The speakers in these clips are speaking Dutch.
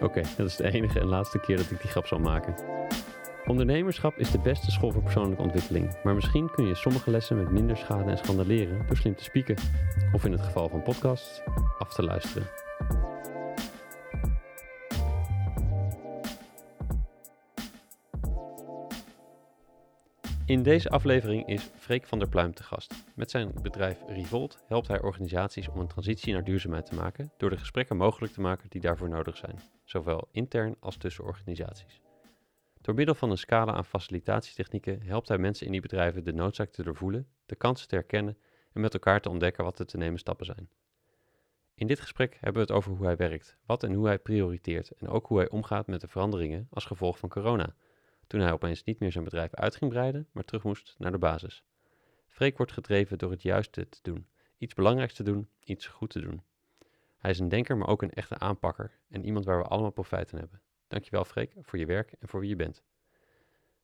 Oké, dat is de enige en laatste keer dat ik die grap zal maken. Ondernemerschap is de beste school voor persoonlijke ontwikkeling, maar misschien kun je sommige lessen met minder schade en schande leren door slim te spieken, of in het geval van podcasts, af te luisteren. In deze aflevering is Freek van der Pluim te gast. Met zijn bedrijf Revolt helpt hij organisaties om een transitie naar duurzaamheid te maken door de gesprekken mogelijk te maken die daarvoor nodig zijn, zowel intern als tussen organisaties. Door middel van een scala aan facilitatietechnieken helpt hij mensen in die bedrijven de noodzaak te doorvoelen, de kansen te herkennen en met elkaar te ontdekken wat de te nemen stappen zijn. In dit gesprek hebben we het over hoe hij werkt, wat en hoe hij prioriteert en ook hoe hij omgaat met de veranderingen als gevolg van corona, toen hij opeens niet meer zijn bedrijf uit ging breiden, maar terug moest naar de basis. Freek wordt gedreven door het juiste te doen, iets belangrijks te doen, iets goed te doen. Hij is een denker, maar ook een echte aanpakker en iemand waar we allemaal profijt aan hebben. Dankjewel Freek voor je werk en voor wie je bent.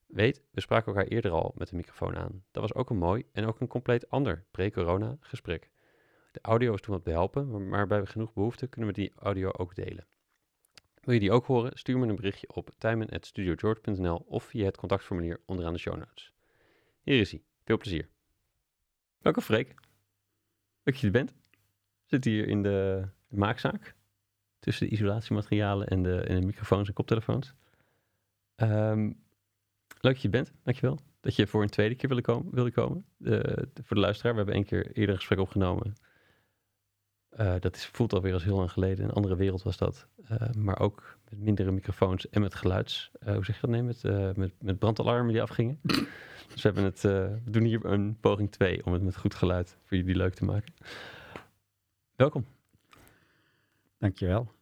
Weet, we spraken elkaar eerder al met de microfoon aan. Dat was ook een mooi en ook een compleet ander pre-corona gesprek. De audio is toen wat behelpen, maar bij genoeg behoefte kunnen we die audio ook delen. Wil je die ook horen? Stuur me een berichtje op timen.studiogeorge.nl of via het contactformulier onderaan de show notes. Hier is hij. Veel plezier. Welkom Freek. Leuk dat je er bent. Zitten hier in de, maakzaak tussen de isolatiematerialen en de, en de microfoons en koptelefoons. Ehm, leuk dat je bent, dankjewel. Dat je voor een tweede keer wilde komen. Wilde komen. Voor de luisteraar, we hebben één keer eerder gesprek opgenomen. Uh, dat is, voelt alweer als heel lang geleden. Een andere wereld was dat. Uh, maar ook met mindere microfoons en met geluids. Uh, hoe zeg je dat? Nee, met, met, met brandalarmen die afgingen. dus we, hebben het, we doen hier een poging 2 om het met goed geluid voor jullie leuk te maken. Welkom. Dankjewel.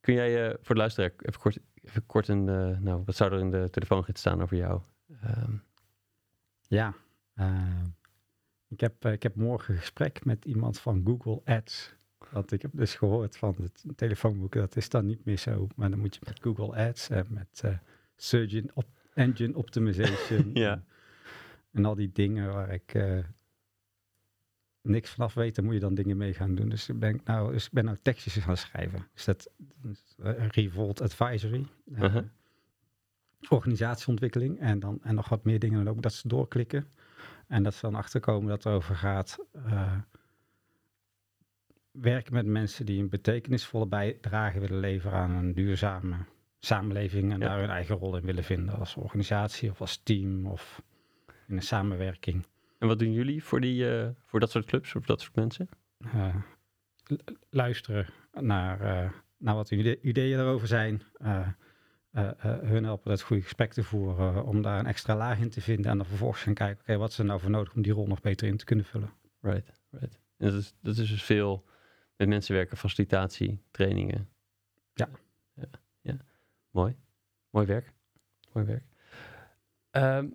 Kun jij uh, voor de luisteraar even kort, even kort een, uh, nou, wat zou er in de telefoongids staan over jou? Um. Ja, uh, ik, heb, ik heb morgen een gesprek met iemand van Google Ads. Want ik heb dus gehoord van het telefoonboek, dat is dan niet meer zo. Maar dan moet je met Google Ads en met Search op, Engine Optimization ja. en, en, al die dingen waar ik niks vanaf weet, dan moet je dan dingen mee gaan doen. Dus ik ben nou, dus ik ben nou tekstjes gaan schrijven. Dus dat uh, Revolt Advisory. Uh, uh -huh. Organisatieontwikkeling. En dan en nog wat meer dingen dan ook. Dat ze doorklikken. En dat ze dan achterkomen dat het over gaat. Uh, werken met mensen die een betekenisvolle bijdrage willen leveren aan een duurzame samenleving. En ja. daar hun eigen rol in willen vinden. Als organisatie of als team of in een samenwerking. En wat doen jullie voor, die, uh, voor dat soort clubs, voor dat soort mensen? Uh, luisteren naar, naar wat hun ideeën erover zijn. Hun helpen het goede gesprek te voeren om daar een extra laag in te vinden. En dan vervolgens gaan kijken, oké, okay, wat is er nou voor nodig om die rol nog beter in te kunnen vullen. Right, right. En dat is, dat is dus veel met mensen werken, facilitatie, trainingen. Ja. Ja, ja. mooi. Mooi werk. Mooi werk. Um,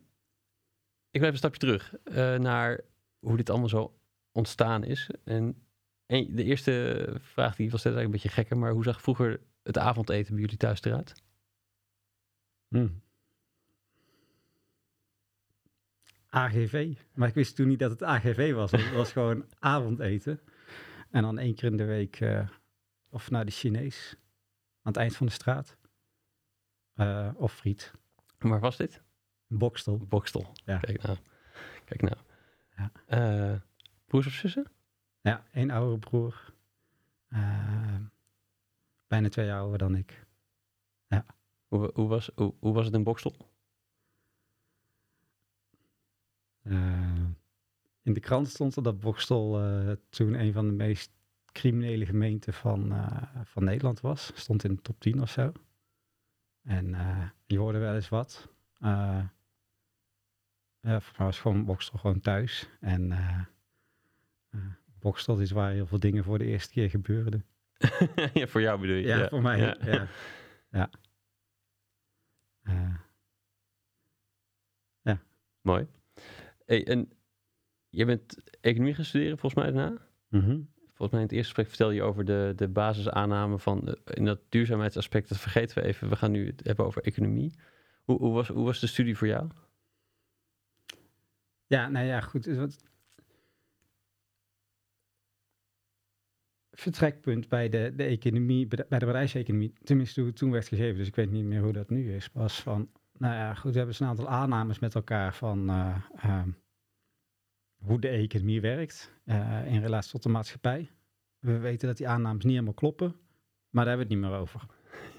ik blijf een stapje terug uh, naar hoe dit allemaal zo ontstaan is. En, en de eerste vraag die was eigenlijk een beetje gekker, maar hoe zag vroeger het avondeten bij jullie thuis eruit? Hmm. AGV. Maar ik wist toen niet dat het AGV was. Het was gewoon avondeten. En dan één keer in de week uh, of naar de Chinees. Aan het eind van de straat. Uh, of friet. Waar was dit? Bokstel. Bokstel. Ja. Kijk nou. Kijk nou. Ja. Uh, broers of zussen? Ja, één oudere broer. Bijna twee jaar ouder dan ik. Ja. Hoe, hoe, was, hoe, hoe was het in Bokstel? Uh, in de krant stond er dat Bokstel toen een van de meest criminele gemeenten van, van Nederland was. Stond in de top 10 of zo. En je hoorde wel eens wat. Ja, voor mij was gewoon Bokstel gewoon thuis. En Bokstel is waar heel veel dingen voor de eerste keer gebeurden. ja, voor jou bedoel je? Ja, voor mij. Ja. Ja. ja. Eh, Mooi. Hey, en je bent economie gaan studeren volgens mij daarna? mhm. Volgens mij in het eerste gesprek vertelde je over de, de basisaanname van eh, in dat duurzaamheidsaspect. Dat vergeten we even. We gaan nu het hebben over economie. Hoe, hoe, was, hoe was de studie voor jou? Ja, nou ja, goed. dus Vertrekpunt bij de, de economie, bij de, bedrijfseconomie, tenminste toen werd gegeven, dus ik weet niet meer hoe dat nu is, was van, nou ja, goed, we hebben dus een aantal aannames met elkaar van eh, ehm, hoe de economie werkt eh, in relatie tot de maatschappij. We weten dat die aannames niet helemaal kloppen, maar daar hebben we het niet meer over.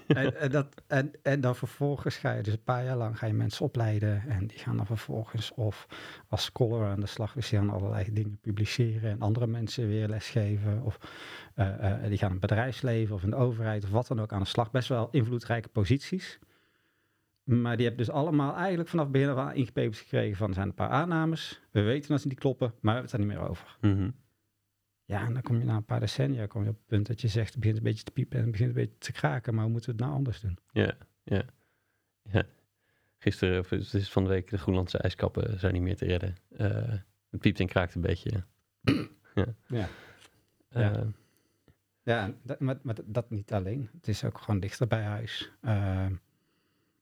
En, en, dat, en, en dan vervolgens ga je dus een paar jaar lang ga je mensen opleiden en die gaan dan vervolgens of als scholar aan de slag, dus die gaan allerlei dingen publiceren en andere mensen weer lesgeven of eh, eh, die gaan in het bedrijfsleven of in de overheid of wat dan ook aan de slag. Best wel invloedrijke posities. Maar die hebben dus allemaal eigenlijk vanaf begin af aan gekregen van er zijn een paar aannames. We weten dat ze niet kloppen, maar we hebben het er niet meer over. Mhm. Ja, en dan kom je na een paar decennia kom je op het punt dat je zegt, het begint een beetje te piepen en het begint een beetje te kraken, maar hoe moeten we het nou anders doen? Ja, ja. ja. Gisteren, of het is van de week, de Groenlandse ijskappen zijn niet meer te redden. Eh, het piept en kraakt een beetje. ja. Ja. Eh, Ja. Dat, maar, maar dat niet alleen. Het is ook gewoon dichter bij huis. Uh,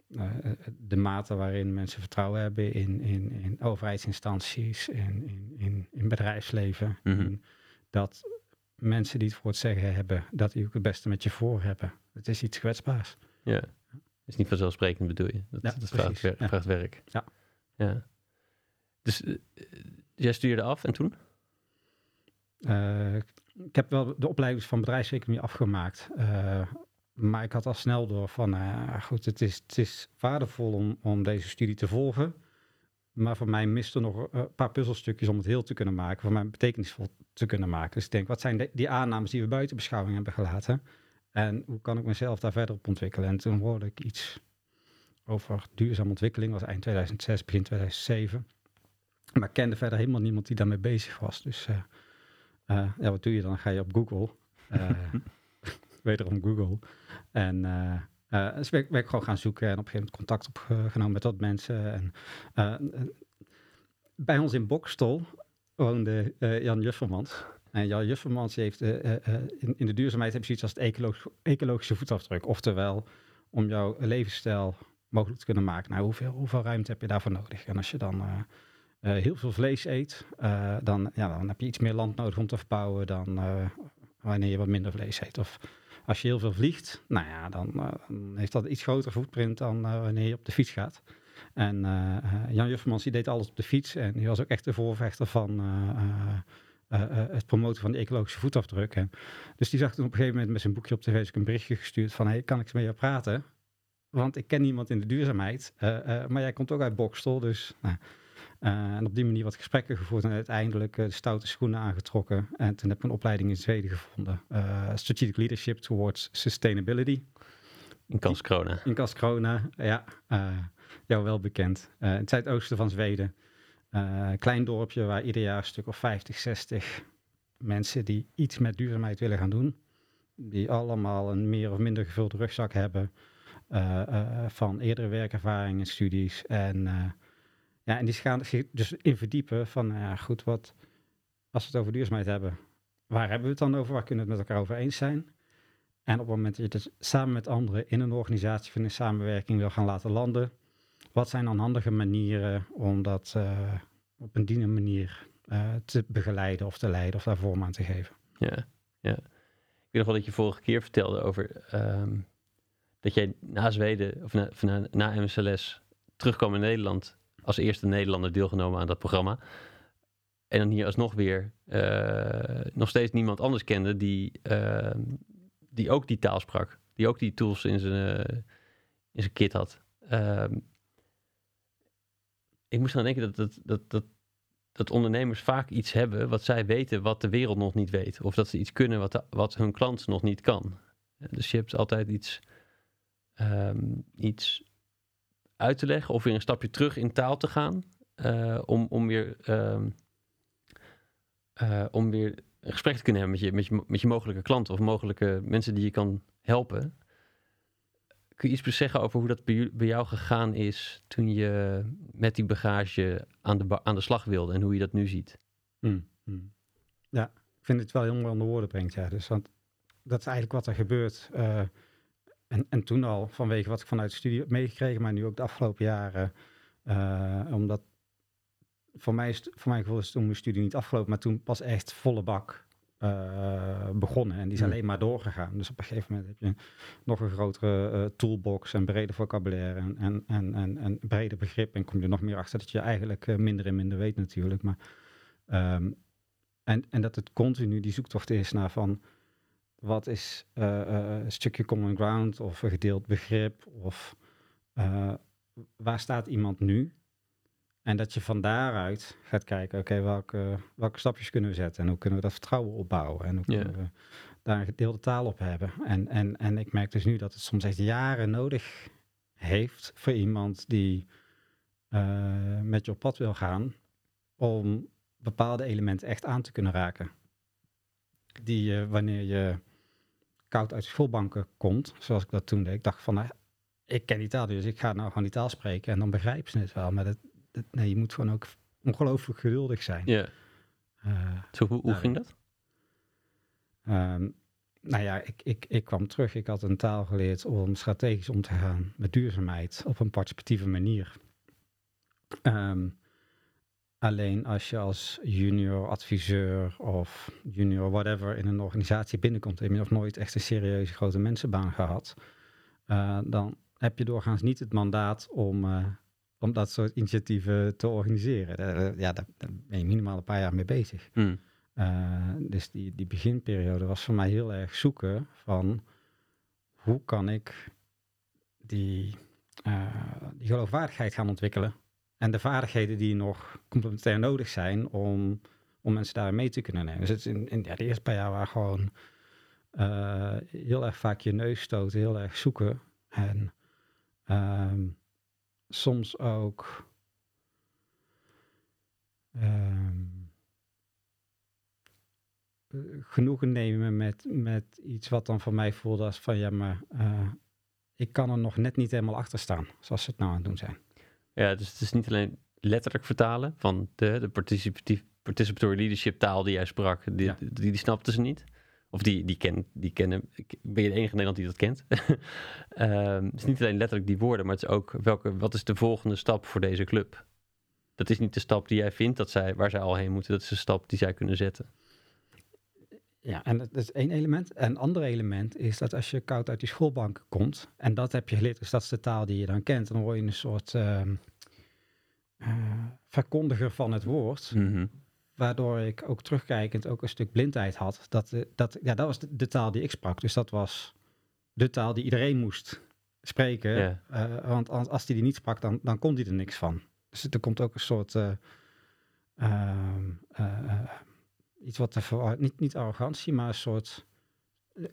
uh, de mate waarin mensen vertrouwen hebben in, in, in overheidsinstanties, in, in, in, in bedrijfsleven. In dat mensen die het voor het zeggen hebben, dat die ook het beste met je voor hebben. Het is iets kwetsbaars. ja. Is niet vanzelfsprekend bedoel je? Dat, Ja, dat vraagt, wer- Ja. vraagt werk. Ja. ja. Dus eh, jij studeerde af en toen? Uh, ik heb wel de opleiding van bedrijfseconomie afgemaakt. Uh, maar ik had al snel door van, goed, het is, het is waardevol om, om deze studie te volgen. Maar voor mij mist er nog een paar puzzelstukjes om het heel te kunnen maken. Voor mij betekenisvol te kunnen maken. Dus ik denk, wat zijn de, die aannames die we buiten beschouwing hebben gelaten? En hoe kan ik mezelf daar verder op ontwikkelen? En toen hoorde ik iets over duurzame ontwikkeling. Was eind 2006, begin 2007. Maar kende verder helemaal niemand die daarmee bezig was. Dus uh, uh, ja, wat doe je dan? Ga je op Google. Uh, wederom Google. En uh, dus ben ik, gewoon gaan zoeken en op een gegeven moment contact opgenomen met wat mensen. En, uh, bij ons in Bokstol woonde uh, Jan Juffermans. En Jan Juffermans heeft in, in, de duurzaamheid heb je zoiets als het ecologisch, ecologische voetafdruk. Oftewel, om jouw levensstijl mogelijk te kunnen maken. Nou, hoeveel, hoeveel ruimte heb je daarvoor nodig? En als je dan heel veel vlees eet, dan, ja, dan heb je iets meer land nodig om te verbouwen dan wanneer je wat minder vlees eet. Of als je heel veel vliegt, nou ja, dan, dan heeft dat iets groter footprint dan uh, wanneer je op de fiets gaat. En uh, Jan Juffermans die deed alles op de fiets en die was ook echt de voorvechter van het promoten van de ecologische voetafdruk. En dus die zag toen op een gegeven moment met zijn boekje op tv een berichtje gestuurd van, hey, kan ik met jou praten? Want ik ken niemand in de duurzaamheid, maar jij komt ook uit Bokstel, dus... Nou, en op die manier wat gesprekken gevoerd en uiteindelijk uh, de stoute schoenen aangetrokken. En toen heb ik een opleiding in Zweden gevonden. Uh, Strategic Leadership Towards Sustainability. In Karlskrona. In Karlskrona, ja. jou wel bekend. in het zuidoosten van Zweden. klein dorpje waar ieder jaar een stuk of 50, 60 mensen die iets met duurzaamheid willen gaan doen. Die allemaal een meer of minder gevulde rugzak hebben. van eerdere werkervaring en studies. En ja, en die gaan zich dus in verdiepen van, nou goed, wat, als we het over duurzaamheid hebben, waar hebben we het dan over? Waar kunnen we het met elkaar over eens zijn? En op het moment dat je het samen met anderen in een organisatie van een samenwerking wil gaan laten landen, wat zijn dan handige manieren om dat uh, op een dienende manier uh, te begeleiden of te leiden of daar vorm aan te geven? Ja, ja. Ik weet nog wel dat je vorige keer vertelde over um, dat jij na Zweden of na, na, na MSLS terugkwam in Nederland als eerste Nederlander deelgenomen aan dat programma. En dan hier alsnog weer uh, nog steeds niemand anders kende die, uh, die ook die taal sprak. Die ook die tools in zijn, uh, in zijn kit had. ik moest aan denken dat, dat, dat, dat, dat ondernemers vaak iets hebben wat zij weten wat de wereld nog niet weet. Of dat ze iets kunnen wat, de, wat hun klant nog niet kan. Dus je hebt altijd iets, um, iets uit te leggen of weer een stapje terug in taal te gaan. Uh, om, om weer, um, uh, om weer een gesprek te kunnen hebben met je, met je, met je mogelijke klanten of mogelijke mensen die je kan helpen. Kun je iets zeggen over hoe dat bij, jou gegaan is toen je met die bagage aan de, aan de slag wilde en hoe je dat nu ziet? Hmm, hmm. Ja, ik vind het wel heel mooi onder woorden brengt. Ja. Dus, want dat is eigenlijk wat er gebeurt. eh, en, en toen al, vanwege wat ik vanuit de studie heb meegekregen, maar nu ook de afgelopen jaren. eh, omdat voor mij, is, voor mijn gevoel is toen mijn studie niet afgelopen, maar toen pas echt volle bak eh, begonnen. En die is Hmm. alleen maar doorgegaan. Dus op een gegeven moment heb je nog een grotere eh, toolbox en breder vocabulaire en, en, en, en, en breder begrip. En kom je er nog meer achter dat je eigenlijk minder en minder weet natuurlijk. Maar, ehm, en, en dat het continu die zoektocht is naar van wat is eh, eh, een stukje common ground of een gedeeld begrip of eh, waar staat iemand nu? En dat je van daaruit gaat kijken, oké, welke, welke stapjes kunnen we zetten en hoe kunnen we dat vertrouwen opbouwen en hoe kunnen we daar een gedeelde taal op hebben. En, en, en ik merk dus nu dat het soms echt jaren nodig heeft voor iemand die met je op pad wil gaan om bepaalde elementen echt aan te kunnen raken. Die je, wanneer je koud uit de schoolbanken komt, zoals ik dat toen deed, ik dacht van, nou, ik ken die taal, dus ik ga nou gewoon die taal spreken en dan begrijpen ze het wel. Maar dat, dat- nee, je moet gewoon ook ongelooflijk geduldig zijn. Ja. Eh, Zo, hoe hoe Nou, ging dat? Ehm, nou ja, ik, ik, ik kwam terug. Ik had een taal geleerd om strategisch om te gaan met duurzaamheid op een participatieve manier. Ehm, alleen als je als junior adviseur of junior whatever in een organisatie binnenkomt, heb je nog nooit echt een serieuze grote mensenbaan gehad, eh, dan heb je doorgaans niet het mandaat om, eh, om dat soort initiatieven te organiseren. Daar, ja, daar, ben je minimaal een paar jaar mee bezig. Hm. Uh, dus die, die beginperiode was voor mij heel erg zoeken van hoe kan ik die, die geloofwaardigheid gaan ontwikkelen. En de vaardigheden die nog complementair nodig zijn om, om mensen daar mee te kunnen nemen. Dus het is in, in ja, de eerste paar jaar waren gewoon uh, heel erg vaak je neus stoten, heel erg zoeken. En um, soms ook. Um, genoegen nemen met, met iets wat dan voor mij voelde als van ja, maar uh, ik kan er nog net niet helemaal achter staan, zoals ze het nou aan het doen zijn. Ja, dus het is niet alleen letterlijk vertalen van de, de participatief, participatory leadership taal die jij sprak, die, ja. die, die, die snapten ze niet. Of die, die, ken, die kennen, ben je de enige in Nederland die dat kent. um, het is niet alleen letterlijk die woorden, maar het is ook welke, wat is de volgende stap voor deze club? Dat is niet de stap die jij vindt dat zij, waar zij al heen moeten, dat is de stap die zij kunnen zetten. Ja, en dat is één element. En een ander element is dat als je koud uit die schoolbank komt, en dat heb je geleerd, dus dat is de taal die je dan kent, dan word je een soort uh, uh, verkondiger van het woord. Mm -hmm. Waardoor ik ook terugkijkend ook een stuk blindheid had. Dat, dat, ja, dat was de, de, taal die ik sprak. Dus dat was de taal die iedereen moest spreken. Yeah. Uh, want als die die niet sprak, dan, dan kon die er niks van. Dus er komt ook een soort uh, iets wat te niet, niet arrogantie, maar een soort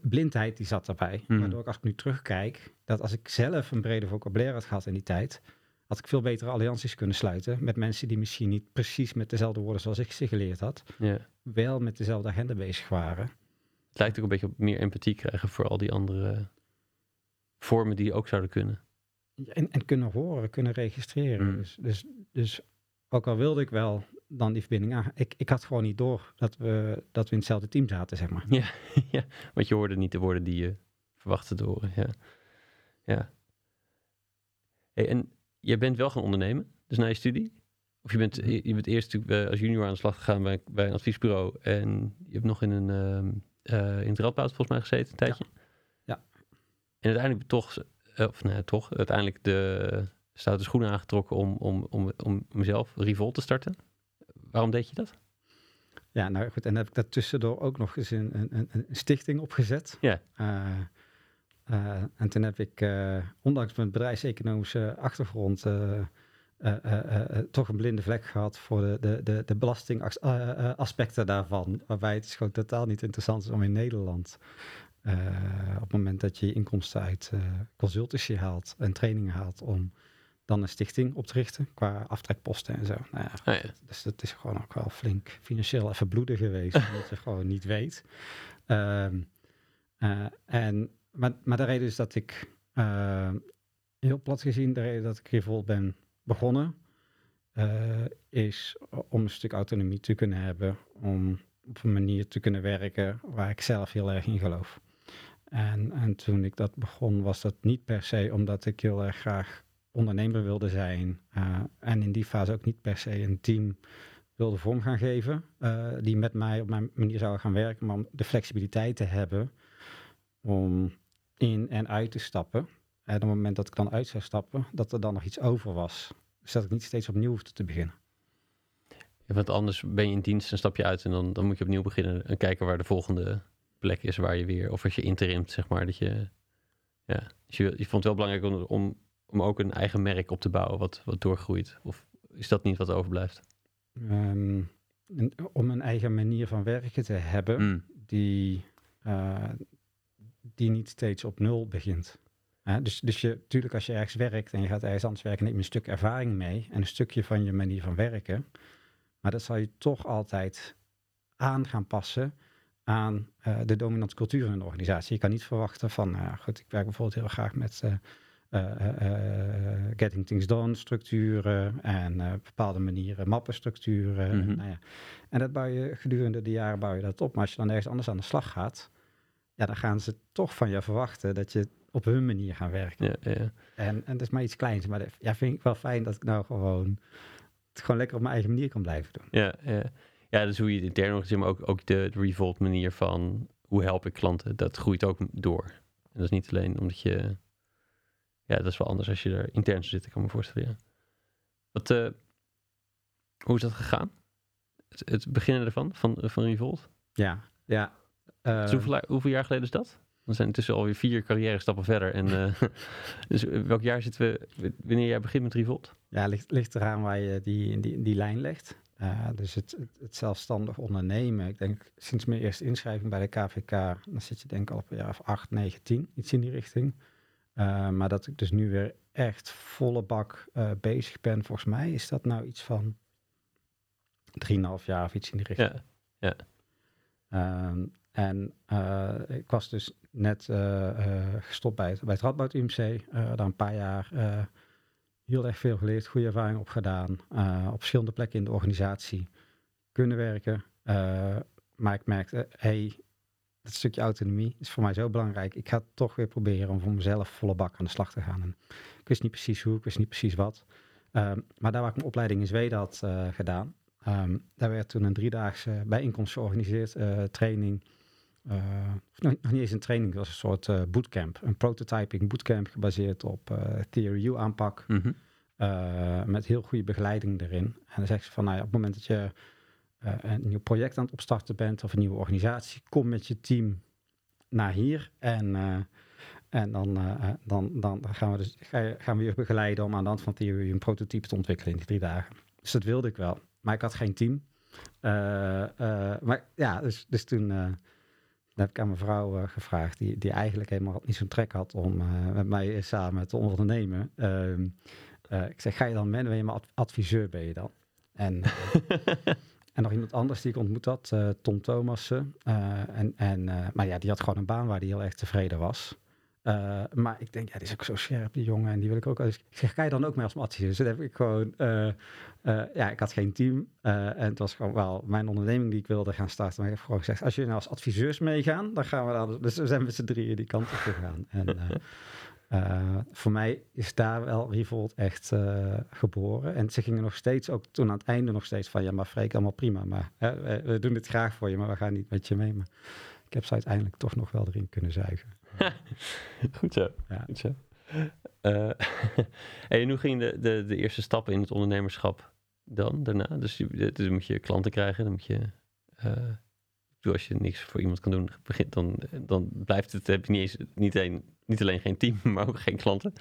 blindheid die zat daarbij. Hmm. Mm. Waardoor ik als ik nu terugkijk, dat als ik zelf een brede vocabulaire had gehad in die tijd, had ik veel betere allianties kunnen sluiten met mensen die misschien niet precies met dezelfde woorden zoals ik ze geleerd had, yeah. wel met dezelfde agenda bezig waren. Het lijkt ook een beetje op meer empathie krijgen voor al die andere vormen die ook zouden kunnen. En, en kunnen horen, kunnen registreren. Hmm. Dus, dus, dus ook al wilde ik wel dan die verbinding aan. Ik, ik had gewoon niet door dat we, dat we in hetzelfde team zaten, zeg maar. Ja, ja, want je hoorde niet de woorden die je verwachtte te horen. Ja. ja. Hey, en je bent wel gaan ondernemen, dus na je studie? Of je bent, je bent eerst natuurlijk als junior aan de slag gegaan bij, bij een adviesbureau en je hebt nog in een uh, in het Radboud volgens mij gezeten een tijdje. Ja. ja. En uiteindelijk toch, of nee, toch, uiteindelijk de stoute schoenen aangetrokken om, om, om, om mezelf Revolt te starten. Waarom deed je dat? Ja, nou goed, en heb ik daartussendoor ook nog eens een, een, een stichting opgezet. Ja. Uh, uh, en toen heb ik, uh, ondanks mijn bedrijfseconomische achtergrond, toch een blinde vlek gehad voor de, de, de, de belastingaspecten daarvan. Waarbij het gewoon totaal niet interessant is om in Nederland, op het moment dat je inkomsten uit consultancy haalt en trainingen haalt, om dan een stichting op te richten qua aftrekposten en zo. Nou ja, ja. dus dat is gewoon ook wel flink financieel even bloeden geweest, omdat je gewoon niet weet. Ehm, eh, en, maar, maar de reden is dat ik, eh, heel plat gezien, de reden dat ik Revolt ben begonnen, eh, is om een stuk autonomie te kunnen hebben, om op een manier te kunnen werken waar ik zelf heel erg in geloof. En, en toen ik dat begon, was dat niet per se omdat ik heel erg graag ondernemer wilde zijn. eh, en in die fase ook niet per se een team wilde vorm gaan geven. eh, die met mij op mijn manier zouden gaan werken. Maar om de flexibiliteit te hebben om in en uit te stappen. En op het moment dat ik dan uit zou stappen, dat er dan nog iets over was. Dus dat ik niet steeds opnieuw hoefde te beginnen. Want anders ben je in dienst en stap je uit en dan, dan moet je opnieuw beginnen en kijken waar de volgende plek is waar je weer, of als je interimt, zeg maar, dat je, ja, dus je, je vond het wel belangrijk om, om, om ook een eigen merk op te bouwen wat, wat doorgroeit. Of is dat niet wat overblijft? Ehm, om een eigen manier van werken te hebben. Mm. die, eh, die niet steeds op nul begint. Dus, dus je, natuurlijk als je ergens werkt en je gaat ergens anders werken, neem je een stuk ervaring mee en een stukje van je manier van werken. Maar dat zal je toch altijd aan gaan passen aan eh, de dominante cultuur in een organisatie. Je kan niet verwachten van, nou goed, ik werk bijvoorbeeld heel graag met eh, getting things done structuren en eh, bepaalde manieren mappenstructuren. En, Mhm. nou ja, en dat bouw je gedurende de jaren bouw je dat op. Maar als je dan ergens anders aan de slag gaat, ja, dan gaan ze toch van je verwachten dat je op hun manier gaat werken. Ja, ja. En, en dat is maar iets kleins. Maar dat ja, vind ik wel fijn dat ik nou gewoon het gewoon lekker op mijn eigen manier kan blijven doen. Ja, ja. ja, dus hoe je het intern organiseert, maar ook, ook de, de revolt manier van hoe help ik klanten, dat groeit ook door. En dat is niet alleen omdat je, ja, dat is wel anders als je er intern zou zitten, kan ik me voorstellen. Ja. Wat, eh, hoe is dat gegaan? Het, het beginnen ervan, van, van Revolt? Ja, ja. Dus eh, hoeveel, hoeveel jaar geleden is dat? We zijn intussen alweer vier carrière stappen verder. En, eh, dus welk jaar zitten we, wanneer jij begint met Revolt? Ja, ligt, ligt eraan waar je die, die, die lijn legt. Dus het, het, het zelfstandig ondernemen. Ik denk sinds mijn eerste inschrijving bij de KVK, dan zit je denk ik al op een jaar of 8, 9, 10, iets in die richting. Eh, maar dat ik dus nu weer echt volle bak eh, bezig ben, volgens mij is dat nou iets van 3,5 jaar of iets in die richting. Ja, Ehm, en eh, ik was dus net gestopt bij het, bij het Radboud UMC. daar een paar jaar heel erg veel geleerd, goede ervaring opgedaan. op verschillende plekken in de organisatie kunnen werken. Maar ik merkte, hey, dat stukje autonomie is voor mij zo belangrijk. Ik ga toch weer proberen om voor mezelf volle bak aan de slag te gaan. En ik wist niet precies hoe, ik wist niet precies wat. Ehm, maar daar waar ik mijn opleiding in Zweden had eh, gedaan, Ehm, daar werd toen een driedaagse bijeenkomst georganiseerd, eh, training. eh, nog, niet eens een training, het was een soort bootcamp. Een prototyping bootcamp gebaseerd op Theory U aanpak. Mhm. met heel goede begeleiding erin. En dan zegt ze van, nou ja, op het moment dat je een nieuw project aan het opstarten bent of een nieuwe organisatie, kom met je team naar hier en, eh, en dan, eh, dan, dan gaan, we dus, ga je- gaan we je begeleiden om aan de hand van Theory een prototype te ontwikkelen in die drie dagen. Dus dat wilde ik wel. Maar ik had geen team. Eh, eh, maar ja, dus, dus toen eh, heb ik aan mijn vrouw eh, gevraagd, die, die eigenlijk helemaal niet zo'n trek had om eh, met mij samen te ondernemen. Ehm, eh, ik zeg, ga je dan mee? Ben je ad- adviseur, ben je dan? En, eh, en nog iemand anders die ik ontmoet had, eh, Tom Thomassen. Eh, en, en, eh, maar ja, die had gewoon een baan waar hij heel erg tevreden was. Maar ik denk, ja, die is ook zo scherp, die jongen. En die wil ik ook. Dus ik zeg, ga je dan ook mee als adviseur? Dus dat heb ik gewoon. ja, ik had geen team. en het was gewoon wel mijn onderneming die ik wilde gaan starten. Maar ik heb gewoon gezegd: als jullie nou als adviseurs meegaan, dan gaan we dan. Dus we zijn met z'n drieën die kant op gegaan. En eh, voor mij is daar wel Revolt echt eh, geboren. En ze gingen nog steeds, ook toen aan het einde nog steeds van... ja, maar Freek, allemaal prima, maar hè, we, doen dit graag voor je... maar we gaan niet met je mee. Maar ik heb ze uiteindelijk toch nog wel erin kunnen zuigen. Goed zo. Ja. Goed zo. Eh, en hoe ging de, de, de eerste stappen in het ondernemerschap dan, daarna? Dus, je- dus moet je klanten krijgen, dan moet je... als je niks voor iemand kan doen, begint, dan, dan blijft het, heb je niet, eens, niet, een, niet alleen geen team, maar ook geen klanten.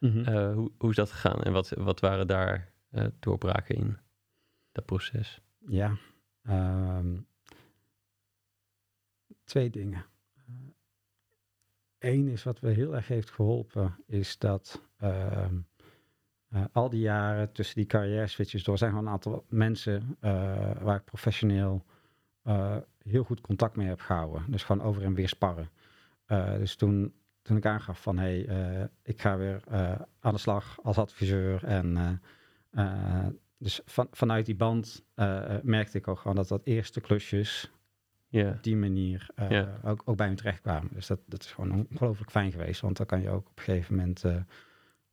Eh, hoe, hoe is dat gegaan en wat, wat waren daar eh, doorbraken in dat proces? Ja, ehm, twee dingen. Eén is wat me heel erg heeft geholpen, is dat ehm, eh, al die jaren tussen die carrière switches door zijn gewoon een aantal mensen eh, waar ik professioneel eh, heel goed contact mee heb gehouden. Dus gewoon over en weer sparren. Eh, dus toen, toen ik aangaf van hé, hey, eh, ik ga weer eh, aan de slag als adviseur. En eh, dus van, vanuit die band merkte ik ook gewoon dat dat eerste klusjes op die manier ook, ook bij me terechtkwamen. Dus dat, dat is gewoon ongelooflijk fijn geweest. Want dan kan je ook op een gegeven moment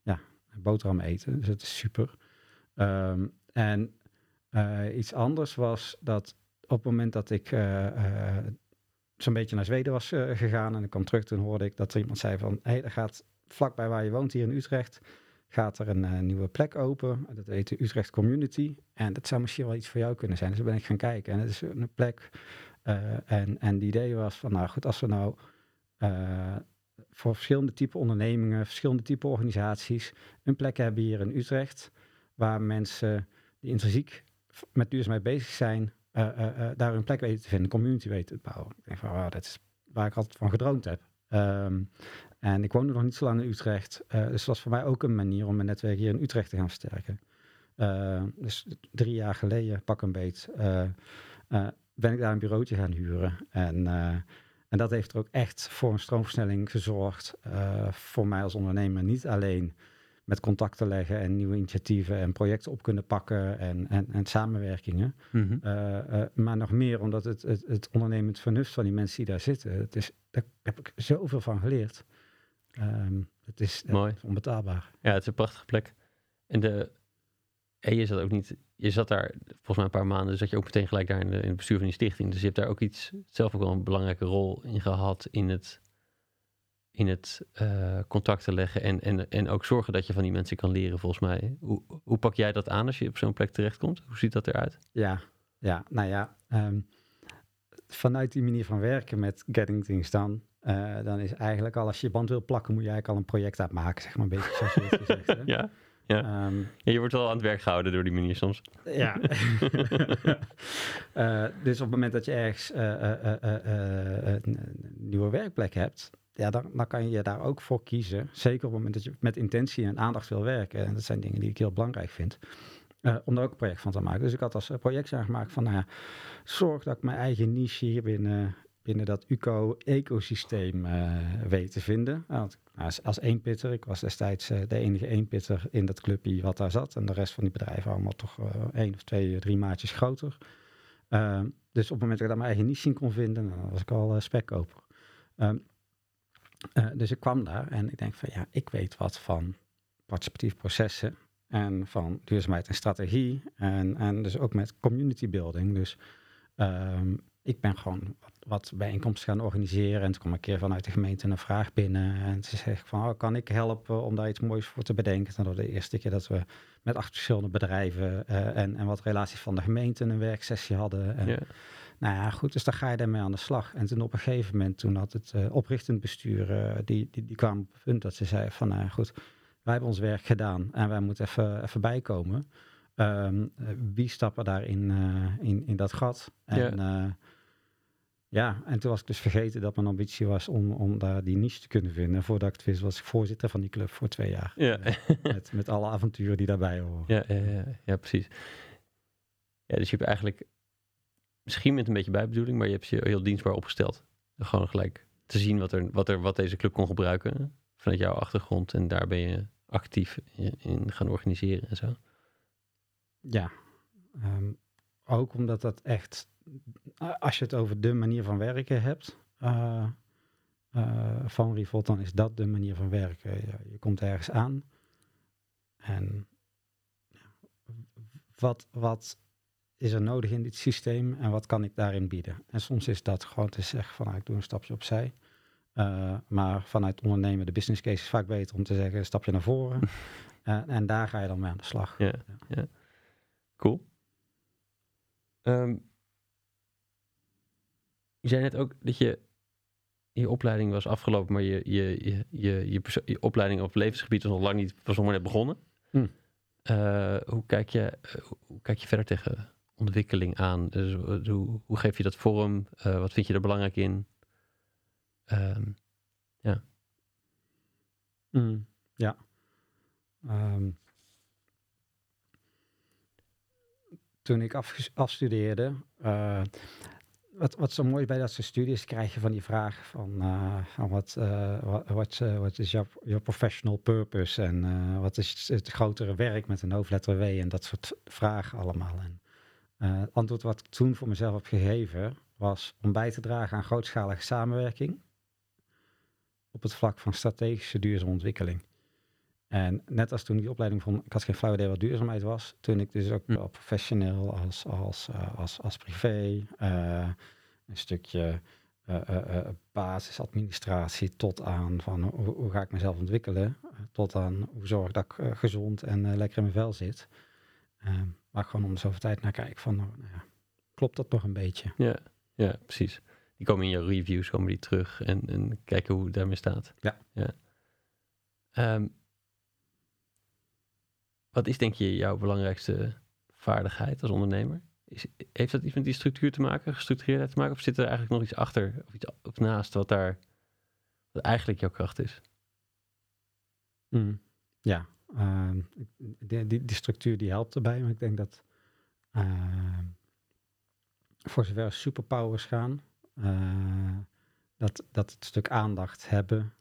ja, boterham eten. Dus dat is super. Ehm, en iets anders was dat op het moment dat ik zo'n beetje naar Zweden was eh, gegaan en ik kwam terug, toen hoorde ik dat er iemand zei van, hé, hey, er gaat vlakbij waar je woont hier in Utrecht, gaat er een eh, nieuwe plek open. Dat heet de Utrecht Community. En dat zou misschien wel iets voor jou kunnen zijn. Dus daar ben ik gaan kijken. En het is een plek. eh, en, en het idee was van, nou goed, als we nou voor verschillende type ondernemingen, verschillende type organisaties, een plek hebben hier in Utrecht, waar mensen die intrinsiek met duurzaamheid bezig zijn, eh, eh, eh, daar een plek weten te vinden, community weten te bouwen. Ik denk van, dat is waar ik altijd van gedroomd heb. Ehm, en ik woonde nog niet zo lang in Utrecht, dus het was voor mij ook een manier om mijn netwerk hier in Utrecht te gaan versterken. Eh, dus drie jaar geleden, pak een beet, ben ik daar een bureautje gaan huren. En, en dat heeft er ook echt voor een stroomversnelling gezorgd. voor mij als ondernemer niet alleen met contacten leggen en nieuwe initiatieven en projecten op kunnen pakken en, en, en samenwerkingen. Mhm. Eh, eh, maar nog meer omdat het, het, het ondernemend vernuft van die mensen die daar zitten, het is, daar heb ik zoveel van geleerd. Ehm, het is eh, Mooi. onbetaalbaar. Ja, het is een prachtige plek. En, de, en je zat ook niet, je zat daar volgens mij een paar maanden, dus zat je ook meteen gelijk daar in, de, in het bestuur van die stichting. Dus je hebt daar ook iets, zelf ook wel een belangrijke rol in gehad in het, in het eh, contacten leggen en, en, en ook zorgen dat je van die mensen kan leren volgens mij. Hoe, hoe pak jij dat aan als je op zo'n plek terechtkomt? Hoe ziet dat eruit? Ja, ja, nou ja. ehm, vanuit die manier van werken met Getting Things Done, eh, dan is eigenlijk al als je je band wil plakken, moet je eigenlijk al een project uitmaken, zeg maar een beetje zoals je het gezegd. Hè? Ja? Ehm, ja, je wordt wel aan het werk gehouden door die manier soms. Ja. Eh, dus op het moment dat je ergens een nieuwe werkplek hebt, ja, dan, kan je daar ook voor kiezen. Zeker op het moment dat je met intentie en aandacht wil werken. En dat zijn dingen die ik heel belangrijk vind. eh, om daar ook een project van te maken. Dus ik had als eh, project aangemaakt van, nou ja, zorg dat ik mijn eigen niche hier binnen, binnen dat UCO-ecosysteem eh weet te vinden. Als, als eenpitter, ik was destijds de enige eenpitter in dat clubje wat daar zat. En de rest van die bedrijven allemaal toch één of twee, drie maatjes groter. Ehm, dus op het moment dat ik daar mijn eigen niche in kon vinden, was ik al spekkoper. Ehm, eh, dus ik kwam daar en ik denk van ja, ik weet wat van participatief processen en van duurzaamheid en strategie en, en dus ook met community building. Dus ehm, ik ben gewoon wat, bijeenkomsten gaan organiseren en toen kwam een keer vanuit de gemeente een vraag binnen en ze zegt van oh, kan ik helpen om daar iets moois voor te bedenken. Dat was de eerste keer dat we met acht verschillende bedrijven eh, en, en wat relaties van de gemeente een werksessie hadden. En. Nou ja, goed, dus daar ga je daarmee aan de slag. En toen op een gegeven moment, toen had het eh, oprichtend bestuur, eh, die, die, die kwam op het punt dat ze zei van, nou goed, wij hebben ons werk gedaan en wij moeten even, even bijkomen. Ehm, eh, wie stappen daar in, eh, in, in dat gat? En ja. ja, en toen was ik dus vergeten dat mijn ambitie was om, om daar die niche te kunnen vinden. Voordat ik het wist, was ik voorzitter van die club voor twee jaar. Ja. Met, met alle avonturen die daarbij horen. Ja, ja, ja, ja, precies. Ja, dus je hebt eigenlijk, misschien met een beetje bijbedoeling, maar je hebt je heel dienstbaar opgesteld. Gewoon gelijk te zien wat, er, wat, er, wat deze club kon gebruiken vanuit jouw achtergrond. En daar ben je actief in, gaan organiseren en zo. Ja, um, ook omdat dat echt, als je het over de manier van werken hebt uh, uh, van Revolt, dan is dat de manier van werken. Je, je komt ergens aan en wat, wat is er nodig in dit systeem en wat kan ik daarin bieden? En soms is dat gewoon te zeggen van, nou, ik doe een stapje opzij. Uh, maar vanuit ondernemen, de business case is vaak beter om te zeggen, een stapje naar voren. uh, en daar ga je dan mee aan de slag. Ja, ja. ja. cool. Um, je zei net ook dat je je opleiding was afgelopen, maar je, je, je, je, je, je opleiding op levensgebied was nog lang niet, was nog maar net begonnen. Hm. Uh, hoe, kijk je, hoe kijk je verder tegen ontwikkeling aan? Dus, hoe, hoe, geef je dat vorm? wat vind je er belangrijk in? Um, ja. Mm, ja. Um, toen ik afstudeerde, uh, wat, wat zo mooi bij dat soort studies krijg je van die vraag van, uh, van wat, wat, wat is jouw professional purpose en wat is het grotere werk met een hoofdletter W en dat soort vragen allemaal. Het antwoord wat ik toen voor mezelf heb gegeven was om bij te dragen aan grootschalige samenwerking op het vlak van strategische duurzame ontwikkeling. En net als toen die opleiding van, ik had geen flauw idee wat duurzaamheid was, toen ik dus ook hm. professioneel als, als, uh, als, als privé, uh, een stukje uh, basisadministratie tot aan van hoe, hoe, ga ik mezelf ontwikkelen, tot aan hoe zorg dat ik gezond en lekker in mijn vel zit. Maar gewoon om zoveel tijd naar kijken van, nou, ja, klopt dat nog een beetje? Ja, ja, precies. Die komen in je reviews, komen die terug en, en kijken hoe het daarmee staat. Ja. ja. Um, wat is denk je jouw belangrijkste vaardigheid als ondernemer? Is, heeft dat iets met die structuur te maken, gestructureerdheid te maken? Of zit er eigenlijk nog iets achter of iets naast wat daar wat eigenlijk jouw kracht is? Mm, ja, die, die, die, structuur die helpt erbij. Maar ik denk dat uh, voor zover superpowers gaan, uh, dat, dat het stuk aandacht hebben